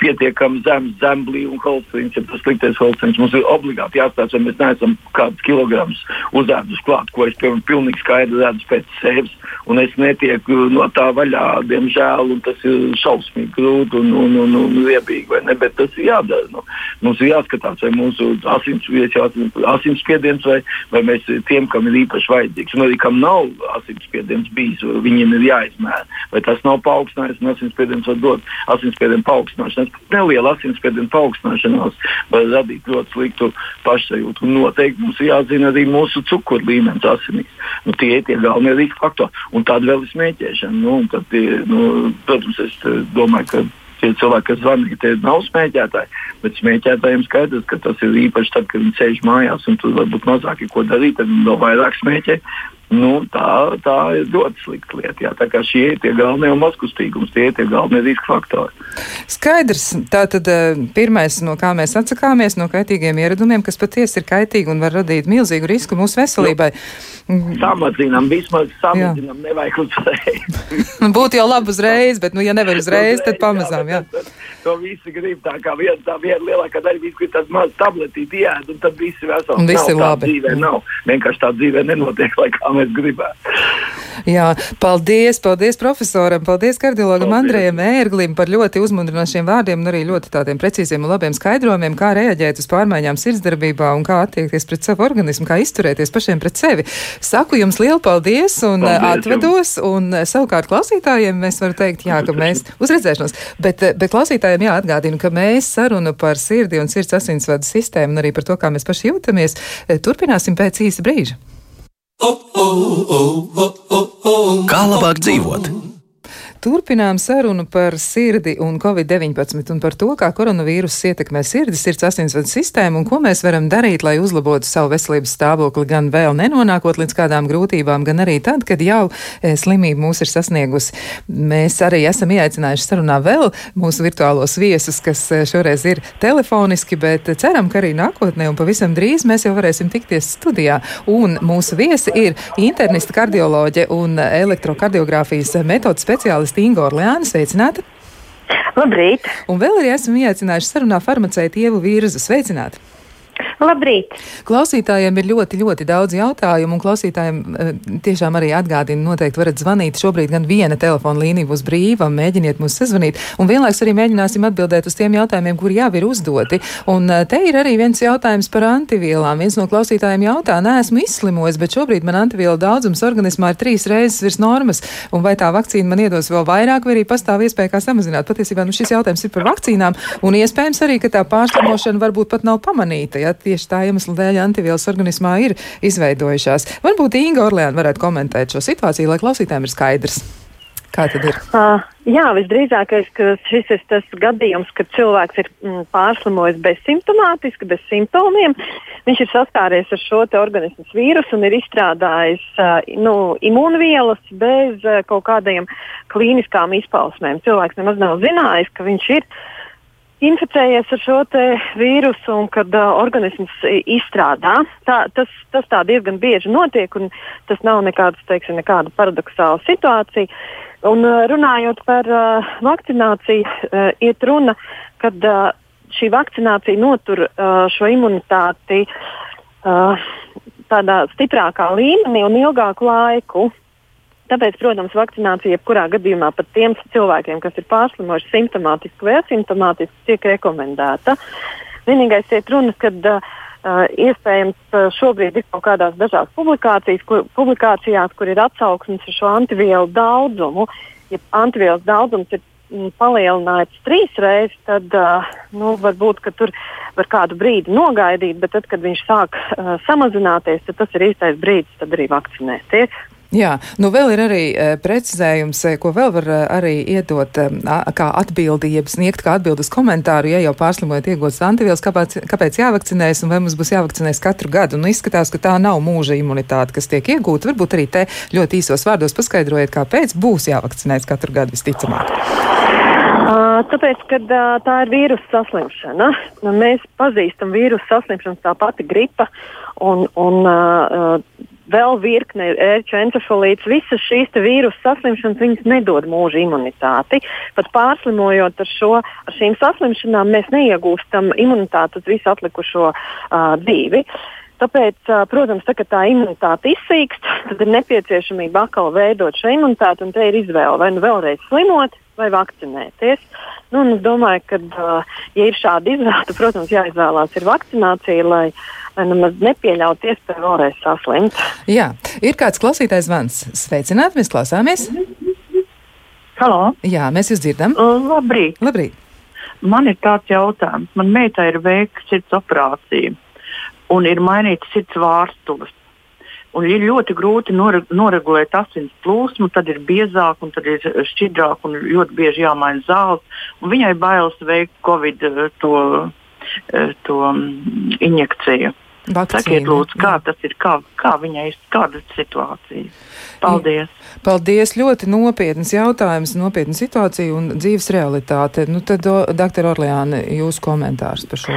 pietiekami zems, zemblī un holsteins, ja tas sliktais holsteins. Mums ir obligāti jāstāsta, vai mēs neesam kādus kilogramus uzēdus klāt, ko es piemēram pilnīgi skaidri redzu pēc sevis. Un es netieku no tā vaļā, diemžēl, un tas ir šausmīgi grūti un, un, un, un riebīgi. Bet tas ir jādara. Nu, mums ir jāskatās, vai mūsu asinsspiediens, vai, vai mēs tiem, kam ir īpaši vajadzīgs, un arī kam nav asinsspiediens bijis, viņiem ir jāizmēra. Vai tas nav paaugstinājies, un asinsspiediens var dot asinsspiedienu paaugstināšanos pat neliela asinsspiediena paaugstināšanās var radīt ļoti sliktu pašsajūtu. Un noteikti mums jāzina arī mūsu cukuru līmenis asinīs. Nu, tie ir tie galvenie riska faktori. Un tāda vēl ir smēķēšana. Nu, tad, nu, protams, es eh, domāju, ka tie cilvēki, kas zvanīja, tie nav smēķētāji. Bet smēķētājiem skaidrs, ka tas ir īpaši tad, kad viņi sēž mājās un tur varbūt mazāk ir ko darīt, tad viņi vēl vairāk smēķē. Nu, tā, tā ir ļoti slikta lieta. Jā. Tā kā šie ir tie galvenie mazkustīgums, tie ir tie galvenie riska faktori. Skaidrs. Tātad eh, pirmais, no kā mēs atsakāmies, no kaitīgiem ieradumiem, kas patiesi ir kaitīgi un var radīt milzīgu risku mūsu veselībai. Nu, samazinām, vismaz samazinām, jā. nevajag uzreiz. Būtu jau labi uzreiz, bet, nu, ja nevar uzreiz, tad pamazām. Jā, jā. To visi grib tā kā viena, tā viena lielākā daļa, visi grib tādu mazu tabletīti iēd, un tad visi veseli. Un visi ir labi. Dzīvē nav. Vienkārši tā dzīvē nenotiek, lai kā mēs gribētu. Jā, paldies, paldies profesoram, paldies kardiologam paldies. Andrejam Ērglim par ļoti uzmundrinošiem vārdiem un arī ļoti tādiem precīziem un labiem skaidrojumiem, kā reaģēt uz pārmaiņām sirdsdarbībā un kā attiekties pret savu organismu, kā izturēties pašiem pret sevi. Saku jums lielu paldies un paldies atvedos, jums. un savukārt klausītājiem mēs varam teikt, jā, ka mēs uzredzēšanos, bet, bet klausītājiem jāatgādina, ka mēs sarunu par sirdi un sirds asinsvadu sistēmu un arī par to, kā mēs paši jūtamies, turpināsim pēc īsa brīža. Kā labāk dzīvot? Turpinām sarunu par sirdi un covid-19 un par to, kā koronavīrus ietekmē sirdi, sirds asinsvadu sistēmu un ko mēs varam darīt, lai uzlabotu savu veselības stāvokli, gan vēl nenonākot līdz kādām grūtībām, gan arī tad, kad jau e, slimība mūs ir sasniegusi. Mēs arī esam ieaicinājuši sarunā vēl mūsu virtuālos viesus, kas e, šoreiz ir telefoniski, bet ceram, ka arī nākotnē un pavisam drīz mēs jau varēsim tikties studijā. Un mūsu viesi ir internista kardioloģe un elektrokardiogrāfijas metodas speciālisti speciālisti Ingo Orleāna. Sveicināti! Labrīt! Un vēl arī esam ieaicinājuši sarunā farmaceitu Ievu Vīrzu. Sveicināti! Labrīt! Klausītājiem ir ļoti, ļoti daudz jautājumu, un klausītājiem eh, tiešām arī atgādina, noteikti varat zvanīt. Šobrīd gan viena telefona līnija būs brīva, mēģiniet mūs sazvanīt, un vienlaiks arī mēģināsim atbildēt uz tiem jautājumiem, kuri jau ir uzdoti. Un eh, te ir arī viens jautājums par antivielām. Viens no klausītājiem jautā, neesmu izslimojis, bet šobrīd man antivielu daudzums organismā ir trīs reizes virs normas, un vai tā vakcīna man iedos vēl vairāk, vai arī pastāv iespēja kā samazināt. Patiesībā nu, šis jautājums ir par vakcīnām, un iespējams arī, ka tā pārslimošana varbūt pat nav pamanīta. Ja? Tieši tā iemesla dēļ antivielas organismā ir izveidojušās. Varbūt Inga Orlēna varētu komentēt šo situāciju, lai klausītājiem ir skaidrs. Kā tad ir? Uh, jā, visdrīzākais, ka šis ir tas gadījums, kad cilvēks ir mm, pārslimojis bezsimptomātiski, bez simptomiem. Viņš ir saskāries ar šo organismu vīrusu un ir izstrādājis uh, nu, imūnvielas bez uh, kaut kādiem klīniskām izpausmēm. Cilvēks nemaz nav zinājis, ka viņš ir uh, inficējies ar šo vīrusu un kad uh, organisms izstrādā. Tā, tas, tas tā diezgan bieži notiek, un tas nav nekāds, teiksim, nekāda paradoxāla situācija. Un, uh, runājot par uh, vakcināciju, uh, iet runa, kad uh, šī vakcinācija notur uh, šo imunitāti uh, tādā stiprākā līmenī un ilgāku laiku. Tāpēc, protams, vakcinācija jebkurā gadījumā pat tiem cilvēkiem, kas ir pārslimojuši simptomātiski vai asimptomātiski, tiek rekomendēta. Vienīgais ir runa, ka uh, iespējams šobrīd ir kaut kādās dažās publikācijas, kur, publikācijās, kur ir atsauksmes uz šo antivielu daudzumu. Ja antivielas daudzums ir palielināts trīs reizes, tad uh, nu, varbūt tur var kādu brīdi nogaidīt, bet tad, kad viņš sāk uh, samazināties, tad tas ir īstais brīdis arī vakcinēties. Jā, nu vēl ir arī e, precizējums, e, ko vēl var e, arī iedot kā atbildību, sniegt kā atbildes komentāru, ja jau pārslimojot iegūtas antivielas, kāpēc, kāpēc jāvakcinējas un vai mums būs jāvakcinējas katru gadu. Nu, izskatās, ka tā nav mūža imunitāte, kas tiek iegūta. Varbūt arī te ļoti īsos vārdos paskaidrojiet, kāpēc būs jāvakcinējas katru gadu visticamāk. Tāpēc, kad tā ir vīrusu saslimšana, mēs pazīstam vīrusu saslimšanu, tā pati gripa un, un uh, vēl virkne ērču encefalīts, visas šīs vīrusu saslimšanas viņas nedod mūža imunitāti. Pat pārslimojot ar, šo, ar šīm saslimšanām, mēs neiegūstam imunitāti uz visu atlikušo uh, dzīvi. Tāpēc, uh, protams, tā, tā imunitāte izsīkst, tad ir nepieciešamība atkal veidot šo imunitāti, un te ir izvēle vai nu vēlreiz slimot, vai vakcinēties. Nu, es domāju, ka, uh, ja ir šāda izvēle, tad, protams, jāizvēlās ir vakcinācija, lai nemaz nepieļaut iespēju vēlreiz saslimt. Jā, ir kāds klausītājs zvans. Sveicināti, mēs klausāmies. Halo. Jā, mēs jūs dzirdam. Labrīt. Labrīt. Man ir tāds jautājums. Man meitai ir veikta sirds operācija un ir mainīta sirds vārstuves. Un ir ļoti grūti nore, noregulēt asins plūsmu, tad ir biezāk, un tad ir šķidrāk, un ļoti bieži jāmaina zāles. Viņai bailes veikt Covid to, to injekciju. Vakcīna, Sakiet, lūdzu, kā tas ir, kā, kā viņai ir, kāda ir situācija? Paldies! Paldies! Ļoti nopietns jautājums, nopietna situācija un dzīves realitāte. Nu, tad, doktor Orleāne, jūsu komentārs par šo.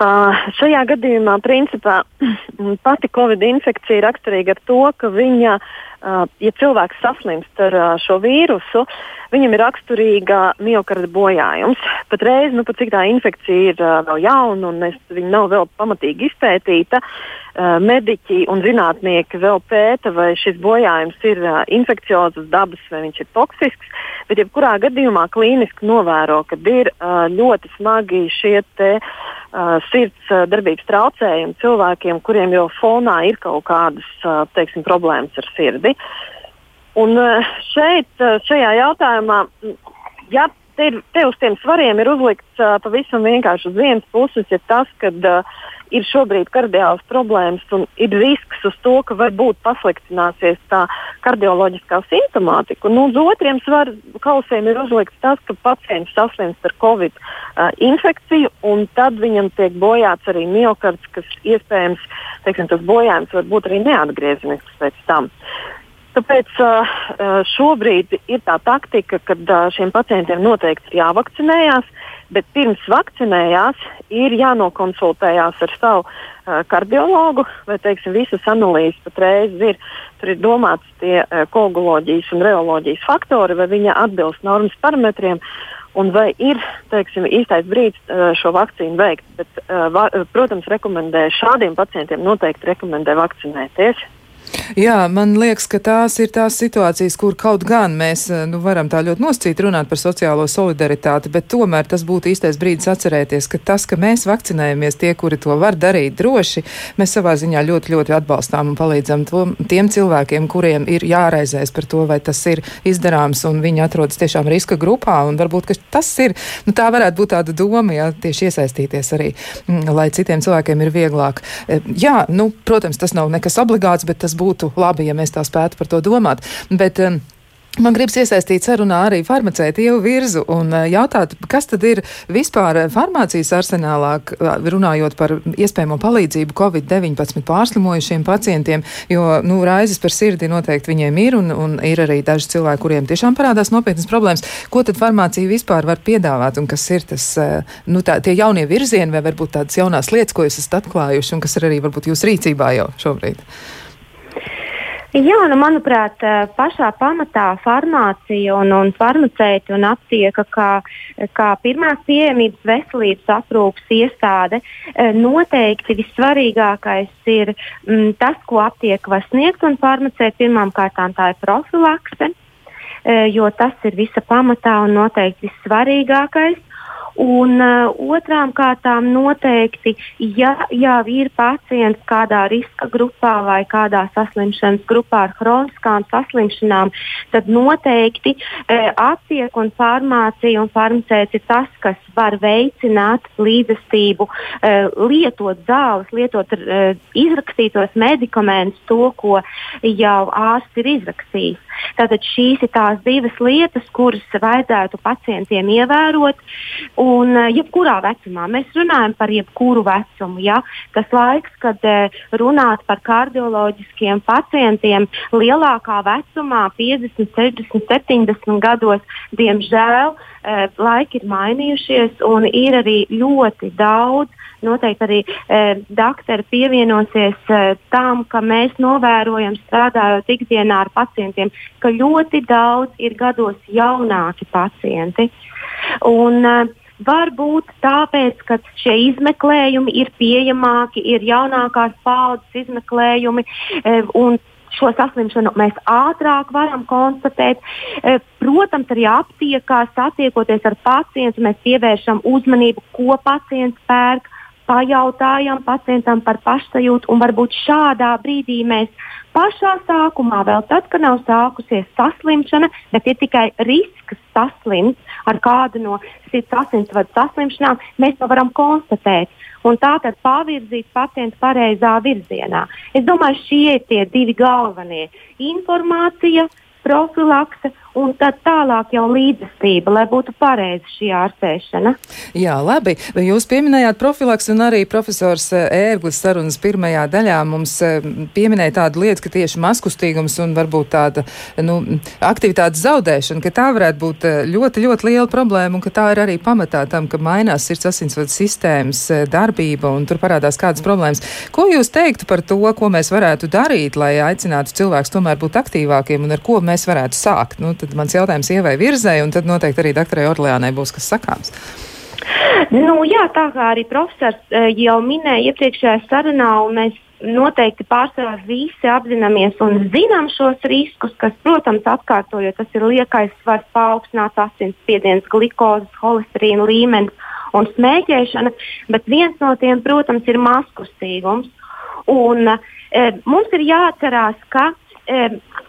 Uh, šajā gadījumā, principā, pati Covid infekcija ir raksturīga ar to, ka viņa, uh, ja cilvēks saslimst ar uh, šo vīrusu, viņam ir raksturīga miokarda bojājums. Patreiz, nu, pat cik tā infekcija ir uh, vēl jauna un es, viņa nav vēl pamatīgi izpētīta, uh, mediķi un zinātnieki vēl pēta, vai šis bojājums ir uh, infekciozas dabas vai viņš ir toksisks. Bet, jebkurā gadījumā, klīniski novēro, ka ir uh, ļoti smagi šie te, uh, sirds uh, darbības traucējumi cilvēkiem, kuriem jau fonā ir kaut kādas uh, teiksim, problēmas ar sirdi. Un uh, šeit, uh, šajā jautājumā, ja te, te uz tiem svariem ir uzlikts uh, pavisam vienkārši uz vienas puses, ir tas, ka uh, ir šobrīd kardiālas problēmas un ir risks uz to, ka varbūt pasliktināsies tā kardioloģiskā simptomātika. Un, nu, uz otriem svaru kausiem ir uzlikts tas, ka pacients saslimst ar covid uh, infekciju, un tad viņam tiek bojāts arī miokards, kas iespējams teiksim, tas bojājums var būt arī neatgriezenisks pēc tam. Tāpēc šobrīd ir tā taktika, ka šiem pacientiem noteikti ir jāvakcinējās, bet pirms vakcinējās ir jānokonsultējās ar savu kardiologu, vai teiksim, visas analīzes patreiz ir. Tur ir domāts tie koaguloloģijas un reoloģijas faktori, vai viņa atbilst normas parametriem. Un vai ir teiksim, īstais brīdis šo vakcīnu veikt? Bet, protams, rekomendē šādiem pacientiem noteikti rekomendē vakcinēties. Jā, man liekas, ka tās ir tās situācijas, kur kaut gan mēs nu, varam tā ļoti noscīt runāt par sociālo solidaritāti, bet tomēr tas būtu īstais brīdis atcerēties, ka tas, ka mēs vakcinējamies tie, kuri to var darīt droši, mēs savā ziņā ļoti, ļoti atbalstām un palīdzam to, tiem cilvēkiem, kuriem ir jāraizēs par to, vai tas ir izdarāms un viņi atrodas tiešām riska grupā. Varbūt tas ir, nu, tā varētu būt tāda doma, jā, tieši iesaistīties arī, lai citiem cilvēkiem ir vieglāk. Jā, nu, protams, tas nav nekas obligāts, bet tas būtu labi, ja mēs tā spētu par to domāt. Bet, um, Man gribas iesaistīt sarunā arī farmaceitu Ievu Virzu un jautāt, kas tad ir vispār farmācijas arsenālā, runājot par iespējamo palīdzību Covid-19 pārslimojušiem pacientiem, jo, nu, raizes par sirdi noteikti viņiem ir un, un ir arī daži cilvēki, kuriem tiešām parādās nopietnas problēmas. Ko tad farmācija vispār var piedāvāt un kas ir tas, nu, tā, tie jaunie virzieni vai varbūt tādas jaunās lietas, ko jūs esat atklājuši un kas ir arī varbūt jūsu rīcībā jau šobrīd? Jā, nu, manuprāt, pašā pamatā farmācija un, un farmaceiti un aptieka kā, kā pirmās pieejamības veselības aprūpas iestāde noteikti vissvarīgākais ir m, tas, ko aptieka var sniegt, un farmaceiti pirmām kārtām tā ir profilakse. jo tas ir visa pamatā un noteikti vissvarīgākais. Un uh, otrām kārtām noteikti, ja jau ir pacients kādā riska grupā vai kādā saslimšanas grupā ar chroniskām saslimšanām, tad noteikti uh, aptiek un farmācija un farmacēts ir tas, kas var veicināt līdzestību, uh, lietot zāles, lietot uh, izrakstītos medikamentus, to, ko jau ārsts ir izrakstījis. Tātad šīs ir tās divas lietas, kuras vajadzētu pacientiem ievērot. Un eh, jebkurā vecumā mēs runājam par jebkuru vecumu. Ja? Tas laiks, kad eh, runāt par kardioloģiskiem pacientiem lielākā vecumā, 50, 60, 70 gados, diemžēl eh, laiki ir mainījušies un ir arī ļoti daudz noteikti arī e, doktori pievienosies e, tam, ka mēs novērojam, strādājot ikdienā ar pacientiem, ka ļoti daudz ir gados jaunāki pacienti. Un, e, Varbūt tāpēc, ka šie izmeklējumi ir pieejamāki, ir jaunākās paudzes izmeklējumi, e, un šo saslimšanu mēs ātrāk varam konstatēt. E, protams, arī aptiekā satiekoties ar pacientu, mēs pievēršam uzmanību, ko pacients pērk, pajautājam pacientam par pašsajūtu, un varbūt šādā brīdī mēs pašā sākumā, vēl tad, kad nav sākusies saslimšana, bet ir tikai risks saslimt ar kādu no sirds asinsvadu saslimšanām, mēs to varam konstatēt. Un tā tad pavirzīt pacientu pareizā virzienā. Es domāju, šie ir tie divi galvenie - informācija, profilakse un tad tālāk jau līdzestība, lai būtu pareiza šī ārstēšana. Jā, labi. Jūs pieminējāt profilaks un arī profesors eh, Ērglis sarunas pirmajā daļā mums eh, pieminēja tādu lietu, ka tieši maskustīgums un varbūt tāda nu, aktivitātes zaudēšana, ka tā varētu būt eh, ļoti, ļoti liela problēma un ka tā ir arī pamatā tam, ka mainās sirds asinsvadu sistēmas darbība un tur parādās kādas problēmas. Ko jūs teiktu par to, ko mēs varētu darīt, lai aicinātu cilvēkus tomēr būt aktīvākiem un ar ko mēs varētu sākt? Nu, tad mans jautājums ievai virzēji, un tad noteikti arī doktorai Orleānai būs kas sakāms. Nu, jā, tā kā arī profesors eh, jau minēja iepriekšējā sarunā, un mēs noteikti pārsvarā visi apzināmies un zinām šos riskus, kas, protams, atkārtojot, tas ir liekais svars, paaugstināts asinsspiediens, glikozes, holesterīna līmenis un smēķēšana, bet viens no tiem, protams, ir maskustīgums. Un, e, mums ir jāatcerās, ka e,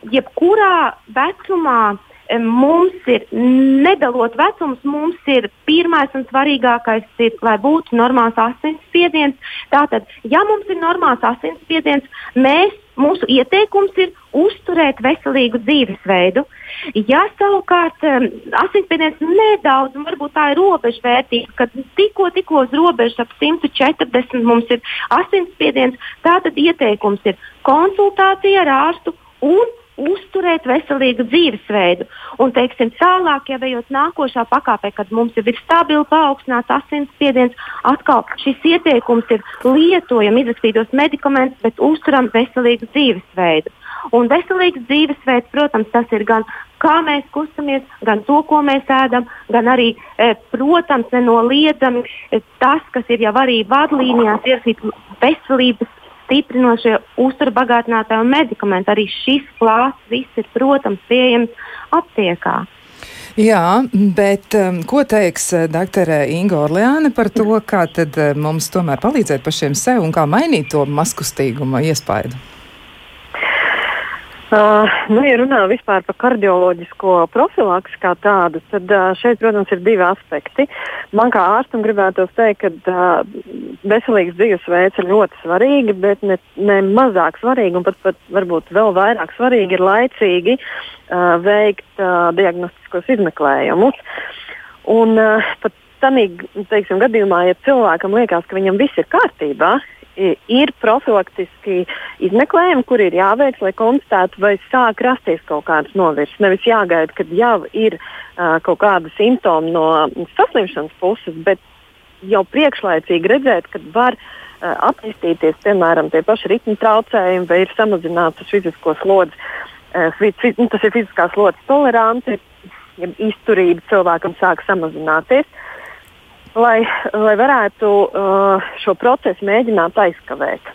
jebkurā vecumā mums ir, nedalot vecumus, mums ir pirmais un svarīgākais, ir, lai būtu normāls asinsspiediens. Tātad, ja mums ir normāls asinsspiediens, mēs, mūsu ieteikums ir uzturēt veselīgu dzīvesveidu. Ja savukārt asinsspiediens nedaudz, un varbūt tā ir robežvērtība, kad tikko, tikko uz robežas ap 140 mums ir asinsspiediens, tātad ieteikums ir konsultācija ar ārstu un uzturēt veselīgu dzīvesveidu. Un, teiksim, tālāk, ja ejot nākošā pakāpē, kad mums jau ir stabili paaugstināts asinsspiediens, atkal šis ieteikums ir lietojam izrakstītos medikamentus, bet uzturam veselīgu dzīvesveidu. Un veselīgs dzīvesveids, protams, tas ir gan kā mēs kustamies, gan to, ko mēs ēdam, gan arī, e, protams, nenoliedzami e, tas, kas ir jau arī vadlīnijās ierakstīts veselības stiprinošie uzturu bagātinātāji un medikamenti. Arī šis klāsts viss ir, protams, pieejams aptiekā. Jā, bet um, ko teiks uh, doktore Inga Orleāne par to, kā tad uh, mums tomēr palīdzēt pašiem sev un kā mainīt to maskustīguma iespaidu? Uh, nu, ja runā vispār par kardioloģisko profilaksu kā tādu, tad uh, šeit, protams, ir divi aspekti. Man kā ārstam gribētos teikt, ka uh, veselīgs dzīvesveids ir ļoti svarīgi, bet ne, ne mazāk svarīgi un pat, pat varbūt vēl vairāk svarīgi ir laicīgi uh, veikt uh, diagnostiskos izmeklējumus. Un uh, pat tādā gadījumā, ja cilvēkam liekas, ka viņam viss ir kārtībā, ir profilaktiski izmeklējumi, kur ir jāveic, lai konstatētu, vai sāk rasties kaut kādas novirzes. Nevis jāgaida, kad jau ir uh, kaut kāda simptoma no saslimšanas puses, bet jau priekšlaicīgi redzēt, kad var uh, attīstīties, piemēram, tie paši ritmu traucējumi, vai ir samazināts fizisko slodzi. Uh, fiz, nu, tas ir fiziskās slodzes tolerants, ja izturība cilvēkam sāk samazināties. Uh, lai, lai varētu uh, šo procesu mēģināt aizkavēt.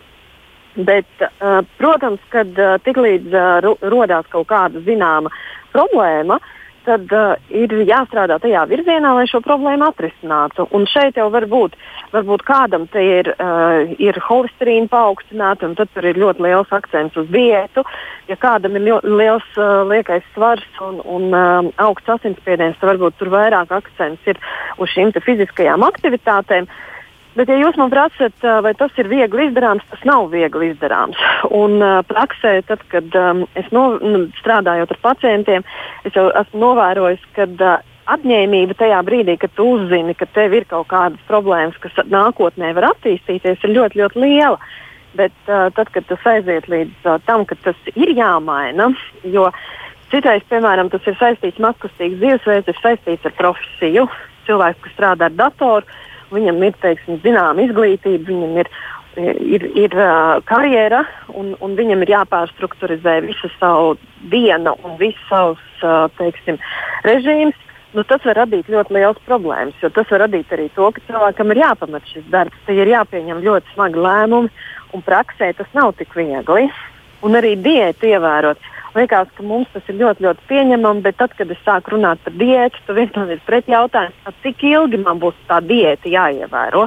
Bet, uh, protams, kad uh, tiklīdz uh, rodās kaut kāda zināma problēma, uh, tad uh, ir jāstrādā tajā virzienā, lai šo problēmu atrisinātu. Un šeit jau var būt, varbūt kādam te ir, uh, ir holesterīna paaugstināta, un tad tur ir ļoti liels akcents uz diētu. Ja kādam ir liels uh, liekais svars un, un uh, augsts asinsspiediens, tad varbūt tur vairāk akcents ir uz šīm fiziskajām aktivitātēm. Uh, Bet, ja jūs man prasat, vai tas ir viegli izdarāms, tas nav viegli izdarāms. Un uh, praksē, tad, kad um, es no, nu, strādājot ar pacientiem, es jau esmu novērojis, ka uh, apņēmība tajā brīdī, kad tu uzzini, ka tev ir kaut kādas problēmas, kas nākotnē var attīstīties, ir ļoti, ļoti liela. Bet uh, tad, kad tas aiziet līdz uh, tam, ka tas ir jāmaina, jo citreiz, piemēram, tas ir saistīts ar mazkustīgu dzīvesveidu, ir saistīts ar profesiju. Cilvēks, kas strādā ar datoru, viņam ir teiksim, zināma izglītība, viņam ir, ir, ir karjera, un, un viņam ir jāpārstrukturizē visa savu diena un viss savs teiksim, režīms. Nu, tas var radīt ļoti liels problēmas, jo tas var radīt arī to, ka cilvēkam ir jāpamet šis darbs, tai ir jāpieņem ļoti smagi lēmumi, un praksē tas nav tik viegli. Un arī diētu ievērot. Uh, Liekas, ka mums tas ir ļoti, ļoti pieņemami, bet tad, kad es sāku runāt par diētu, tad viens man ir pretjautājums, cik ilgi man būs tā diēta jāievēro.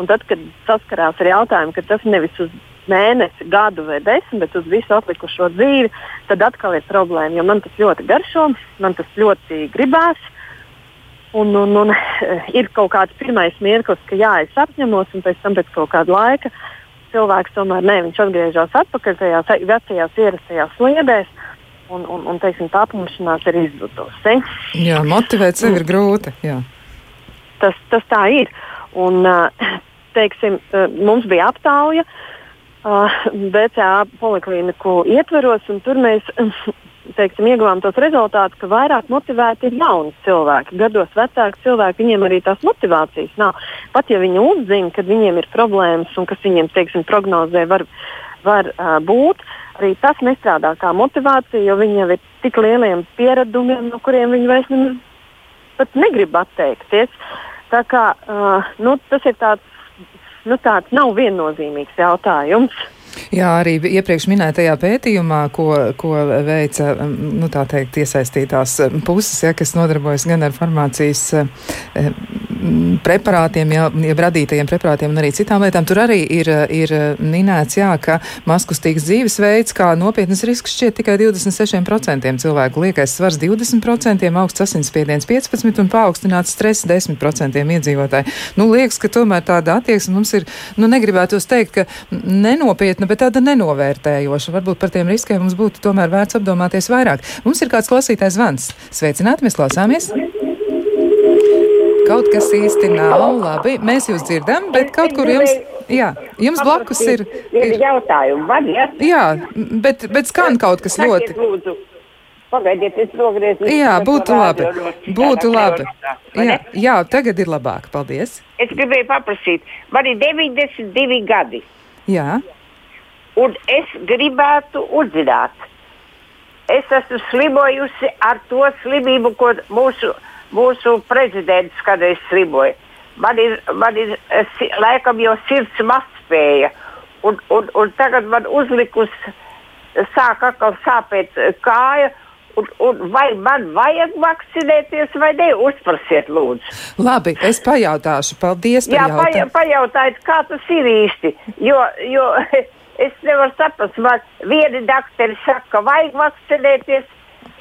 Un tad, kad saskarās ar jautājumu, ka tas nevis uz mēnesi, gadu vai desmit, bet uz visu atlikušo dzīvi, tad atkal ir problēma. Jo man tas ļoti garšo, man tas ļoti gribās. Un, un, un ir kaut kāds pirmais mirklis, ka jā, es apņemos, un pēc tam pēc kaut kāda laika cilvēks tomēr ne, viņš atgriežas atpakaļ tajās vecajās ierastajās sliedēs un, un, un teiksim, tā apņemšanās ir izzudusi. Jā, motivēt sevi ir grūti. Jā. Tas, tas tā ir. Un, teiksim, mums bija aptauja BCA poliklīniku ietveros, un tur mēs teiksim, ieguvām tos rezultātus, ka vairāk motivēti ir jauni cilvēki. Gados vecāki cilvēki, viņiem arī tās motivācijas nav. Pat ja viņi uzzina, ka viņiem ir problēmas un kas viņiem, teiksim, prognozē var, var uh, būt, arī tas nestrādā kā motivācija, jo viņi jau ir tik lieliem pieredumiem, no kuriem viņi vairs nemaz pat negrib atteikties. Tā kā, uh, nu, tas ir tāds, nu, tāds nav viennozīmīgs jautājums. Jā, arī iepriekš minētajā pētījumā, ko, ko veica nu, teikt, iesaistītās puses, ja, kas nodarbojas gan ar farmācijas preparātiem, ja, ja radītajiem preparātiem un arī citām lietām, tur arī ir, ir minēts, jā, ka maskustīgs dzīvesveids kā nopietnas risks šķiet tikai 26% cilvēku. Liekais svars 20%, augsts asinsspiediens 15% un paaugstināts stress 10% iedzīvotāji. Nu, liekas, ka tomēr tāda attieksme mums ir, nu, negribētos teikt, ka nenopietna, bet tāda nenovērtējoša. Varbūt par tiem riskiem mums būtu tomēr vērts apdomāties vairāk. Mums ir kāds klausītājs zvans. Sveicināti, mēs klausāmies! Kaut kas īsti nav labi. Mēs jūs dzirdam, bet kaut kur jums, jā, jums blakus ir. Ir jautājumi, var, ja? Jā, bet, bet skan kaut kas ļoti. Pagaidiet, es nogriezu. Jā, būtu labi. Būtu labi. Jā, jā, tagad ir labāk. Paldies. Es gribēju paprasīt, man ir 92 gadi. Jā. Un es gribētu uzzināt, es esmu slimojusi ar to slimību, ko mūsu mūsu prezidents kādreiz slimoja. Man ir, man ir laikam jau sirds mazspēja, un, un, un tagad man uzlikus sāk atkal sāpēt kāja. Un, un vai man vajag vakcinēties vai ne? Uzprasiet, lūdzu. Labi, es pajautāšu. Paldies Jā, pajautājiet, kā tas ir īsti. Jo, jo es nevaru saprast, man vieni doktori saka, ka vajag vakcinēties,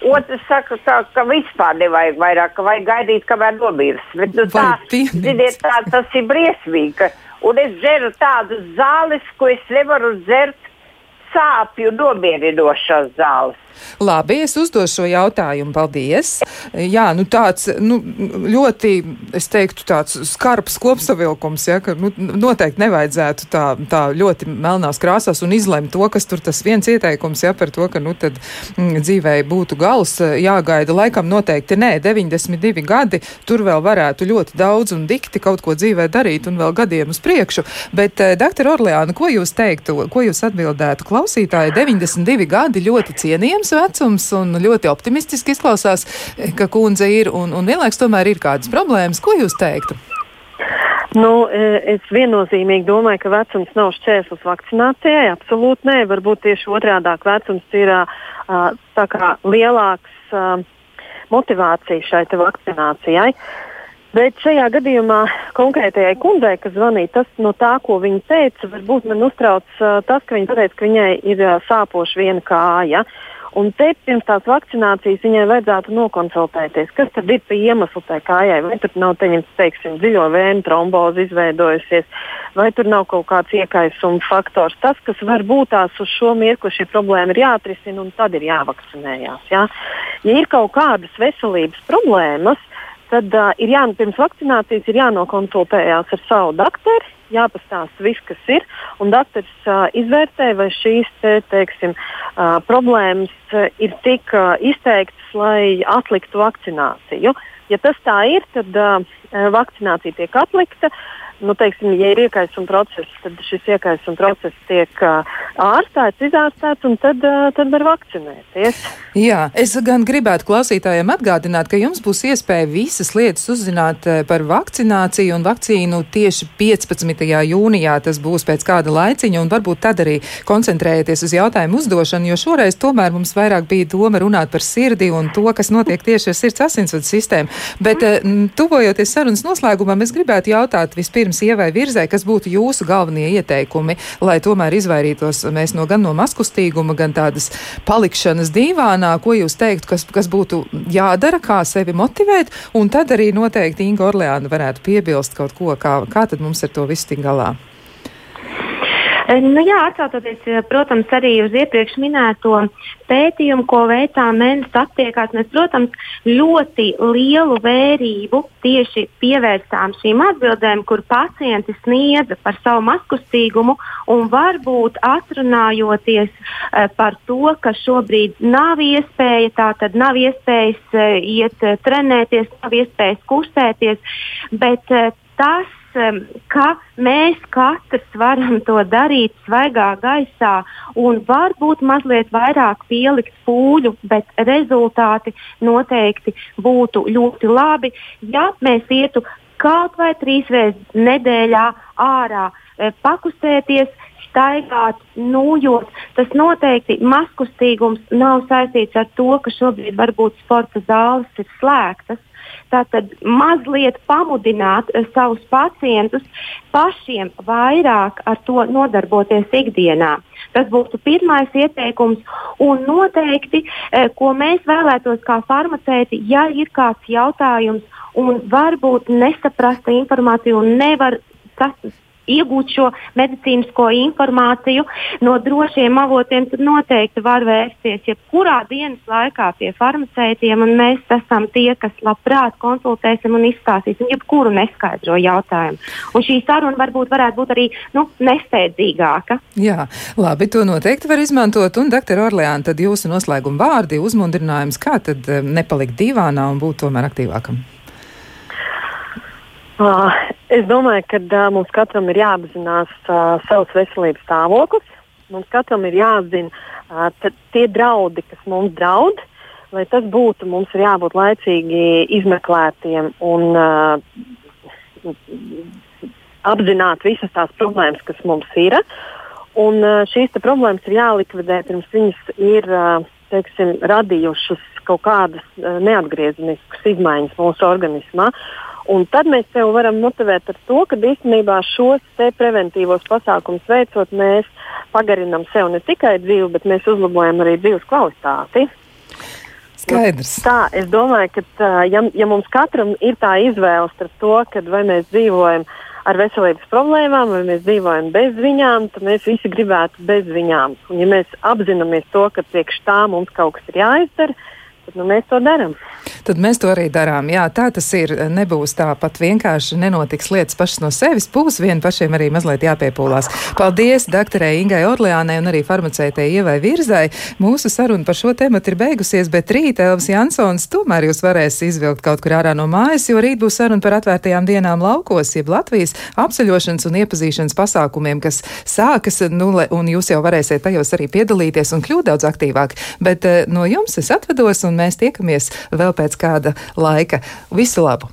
Otrs saka, tā, ka vispār nevajag vairāk, ka vajag gaidīt, kamēr nomirs. Bet, nu, tā, ziniet, tā, tas ir briesmīgi. Un es dzeru tādas zāles, ko es nevaru dzert sāpju nomierinošās zāles. Labi, es uzdošu šo jautājumu. Paldies. Jā, nu tāds nu, ļoti, es teiktu, tāds skarbs kopsavilkums, ja, ka nu, noteikti nevajadzētu tā, tā ļoti melnās krāsās un izlemt to, kas tur tas viens ieteikums, ja, par to, ka, nu, tad mm, dzīvēi būtu gals jāgaida. Laikam noteikti nē, 92 gadi, tur vēl varētu ļoti daudz un dikti kaut ko dzīvē darīt un vēl gadiem uz priekšu. Bet, eh, doktor Orleāna, ko jūs teiktu, ko jūs atbildētu klausītāji? 92 gadi ļoti cienījams vecums un ļoti optimistiski izklausās, ka kundze ir un, un vienlaiks tomēr ir kādas problēmas. Ko jūs teiktu? Nu, e, es viennozīmīgi domāju, ka vecums nav šķērslis vakcinācijai. Absolūti nē, varbūt tieši otrādi - vecums ir uh, lielāks uh, motivācija šai vakcinācijai. Bet šajā gadījumā konkrētajai kundzei, kas zvanīja, tas no tā, ko viņa teica, varbūt man uztrauc uh, tas, ka viņa teica, ka viņai ir uh, sāpoša viena kāja. Un te pirms tās vakcinācijas viņai vajadzētu nokonsultēties, kas tad ir pie iemesla tai kājai. Vai tur nav teņemts, teiksim, dziļo vēnu trombozi izveidojusies, vai tur nav kaut kāds iekaisuma faktors. Tas, kas var būt tās uz šo mirkli, šī problēma ir jāatrisina un tad ir jāvakcinējās. Jā. Ja ir kaut kādas veselības problēmas, tad uh, ir jā, pirms vakcinācijas ir jānokonsultējās ar savu doktoru, jāpastāsta viss, kas ir, un doktors uh, izvērtē, vai šīs te, teiksim, uh, problēmas uh, ir tik uh, izteiktas, lai atliktu vakcināciju. Ja tas tā ir, tad uh, vakcinācija tiek atlikta. Uh, nu, teiksim, ja ir iekaisuma process, tad šis iekaisuma process tiek uh, ārstēts, izārstēts, un tad, uh, tad var vakcinēties. Jā, es gan gribētu klausītājiem atgādināt, ka jums būs iespēja visas lietas uzzināt par vakcināciju un vakcīnu tieši 15. jūnijā. Tas būs pēc kāda laiciņa, un varbūt tad arī koncentrējieties uz jautājumu uzdošanu, jo šoreiz tomēr mums vairāk bija doma runāt par sirdi un to, kas notiek tieši ar sirds asinsvadu sistēmu. Bet, tuvojoties sarunas noslēgumam, es gribētu jautāt vispirms vispirms ievai virzē, kas būtu jūsu galvenie ieteikumi, lai tomēr izvairītos mēs no gan no maskustīguma, gan tādas palikšanas dīvānā, ko jūs teiktu, kas, kas būtu jādara, kā sevi motivēt, un tad arī noteikti Inga Orleāna varētu piebilst kaut ko, kā, kā tad mums ar to viss tik galā. Nu, jā, atsaucoties, protams, arī uz iepriekš minēto pētījumu, ko veicā mēnesis attiekās, mēs, protams, ļoti lielu vērību tieši pievērstām šīm atbildēm, kur pacienti sniedza par savu maskustīgumu un varbūt atrunājoties uh, par to, ka šobrīd nav iespēja, tā tad nav iespējas uh, iet uh, trenēties, nav iespējas kustēties, bet uh, tas ka mēs katrs varam to darīt svaigā gaisā un varbūt mazliet vairāk pielikt pūļu, bet rezultāti noteikti būtu ļoti labi, ja mēs ietu kaut vai trīs reizes nedēļā ārā, e, pakustēties, staigāt, nūjot. Tas noteikti maskustīgums nav saistīts ar to, ka šobrīd varbūt sporta zāles ir slēgtas. Tātad mazliet pamudināt uh, savus pacientus pašiem vairāk ar to nodarboties ikdienā. Tas būtu pirmais ieteikums. Un noteikti, uh, ko mēs vēlētos kā farmaceiti, ja ir kāds jautājums un varbūt nesaprasta informācija un nevar iegūt šo medicīnisko informāciju no drošiem avotiem, tad noteikti var vērsties jebkurā dienas laikā pie farmaceitiem. Mēs esam tie, kas labprāt konsultēsim un izstāstīsim jebkuru neskaidro jautājumu. Un šī saruna varbūt varētu būt arī nu, nesteidzīgāka. Jā, labi, to noteikti var izmantot. Un, doktor Orleāna, tad jūsu noslēguma vārdi, uzmundrinājums, kā tad eh, nepalikt divānā un būt tomēr aktīvākam? Uh, es domāju, ka uh, mums katram ir jāapzinās uh, savs veselības stāvoklis. Mums katram ir jāzina uh, tie draudi, kas mums draud. Lai tas būtu, mums ir jābūt laicīgi izmeklētiem un uh, apzināt visas tās problēmas, kas mums ir. Un, uh, šīs problēmas ir jālikvidē pirms viņas ir uh, teiksim, radījušas kaut kādas uh, neatgriezeniskas izmaiņas mūsu organismā. Uh, Un tad mēs sev varam motivēt ar to, ka īstenībā šos preventīvos pasākumus veicot, mēs pagarinām sev ne tikai dzīvi, bet mēs uzlabojam arī dzīves kvalitāti. Skaidrs. Nu, tā, es domāju, ka tā, ja, ja mums katram ir tā izvēle starp to, vai mēs dzīvojam ar veselības problēmām, vai mēs dzīvojam bez viņām, tad mēs visi gribētu bez viņām. Un, ja mēs apzināmies to, ka priekš tā mums kaut kas ir jāizdara, tad nu, mēs to darām. Tad mēs to arī darām. Jā, tā tas ir. Nebūs tā pat vienkārši nenotiks lietas pašas no sevis. Būs vien pašiem arī mazliet jāpiepūlās. Paldies doktorei Ingai Orleānai un arī farmaceitei Ievai Virzai. Mūsu saruna par šo tematu ir beigusies, bet rīt Elvis Jansons tomēr jūs varēs izvilkt kaut kur ārā no mājas, jo rīt būs saruna par atvērtajām dienām laukos, jeb Latvijas apceļošanas un iepazīšanas pasākumiem, kas sākas, nu, un jūs jau varēsiet tajos arī piedalīties un kļūt daudz aktīvāk. Bet eh, no jums es atvedos un mēs tiekamies vēl pēc kāda laika. Visu labu!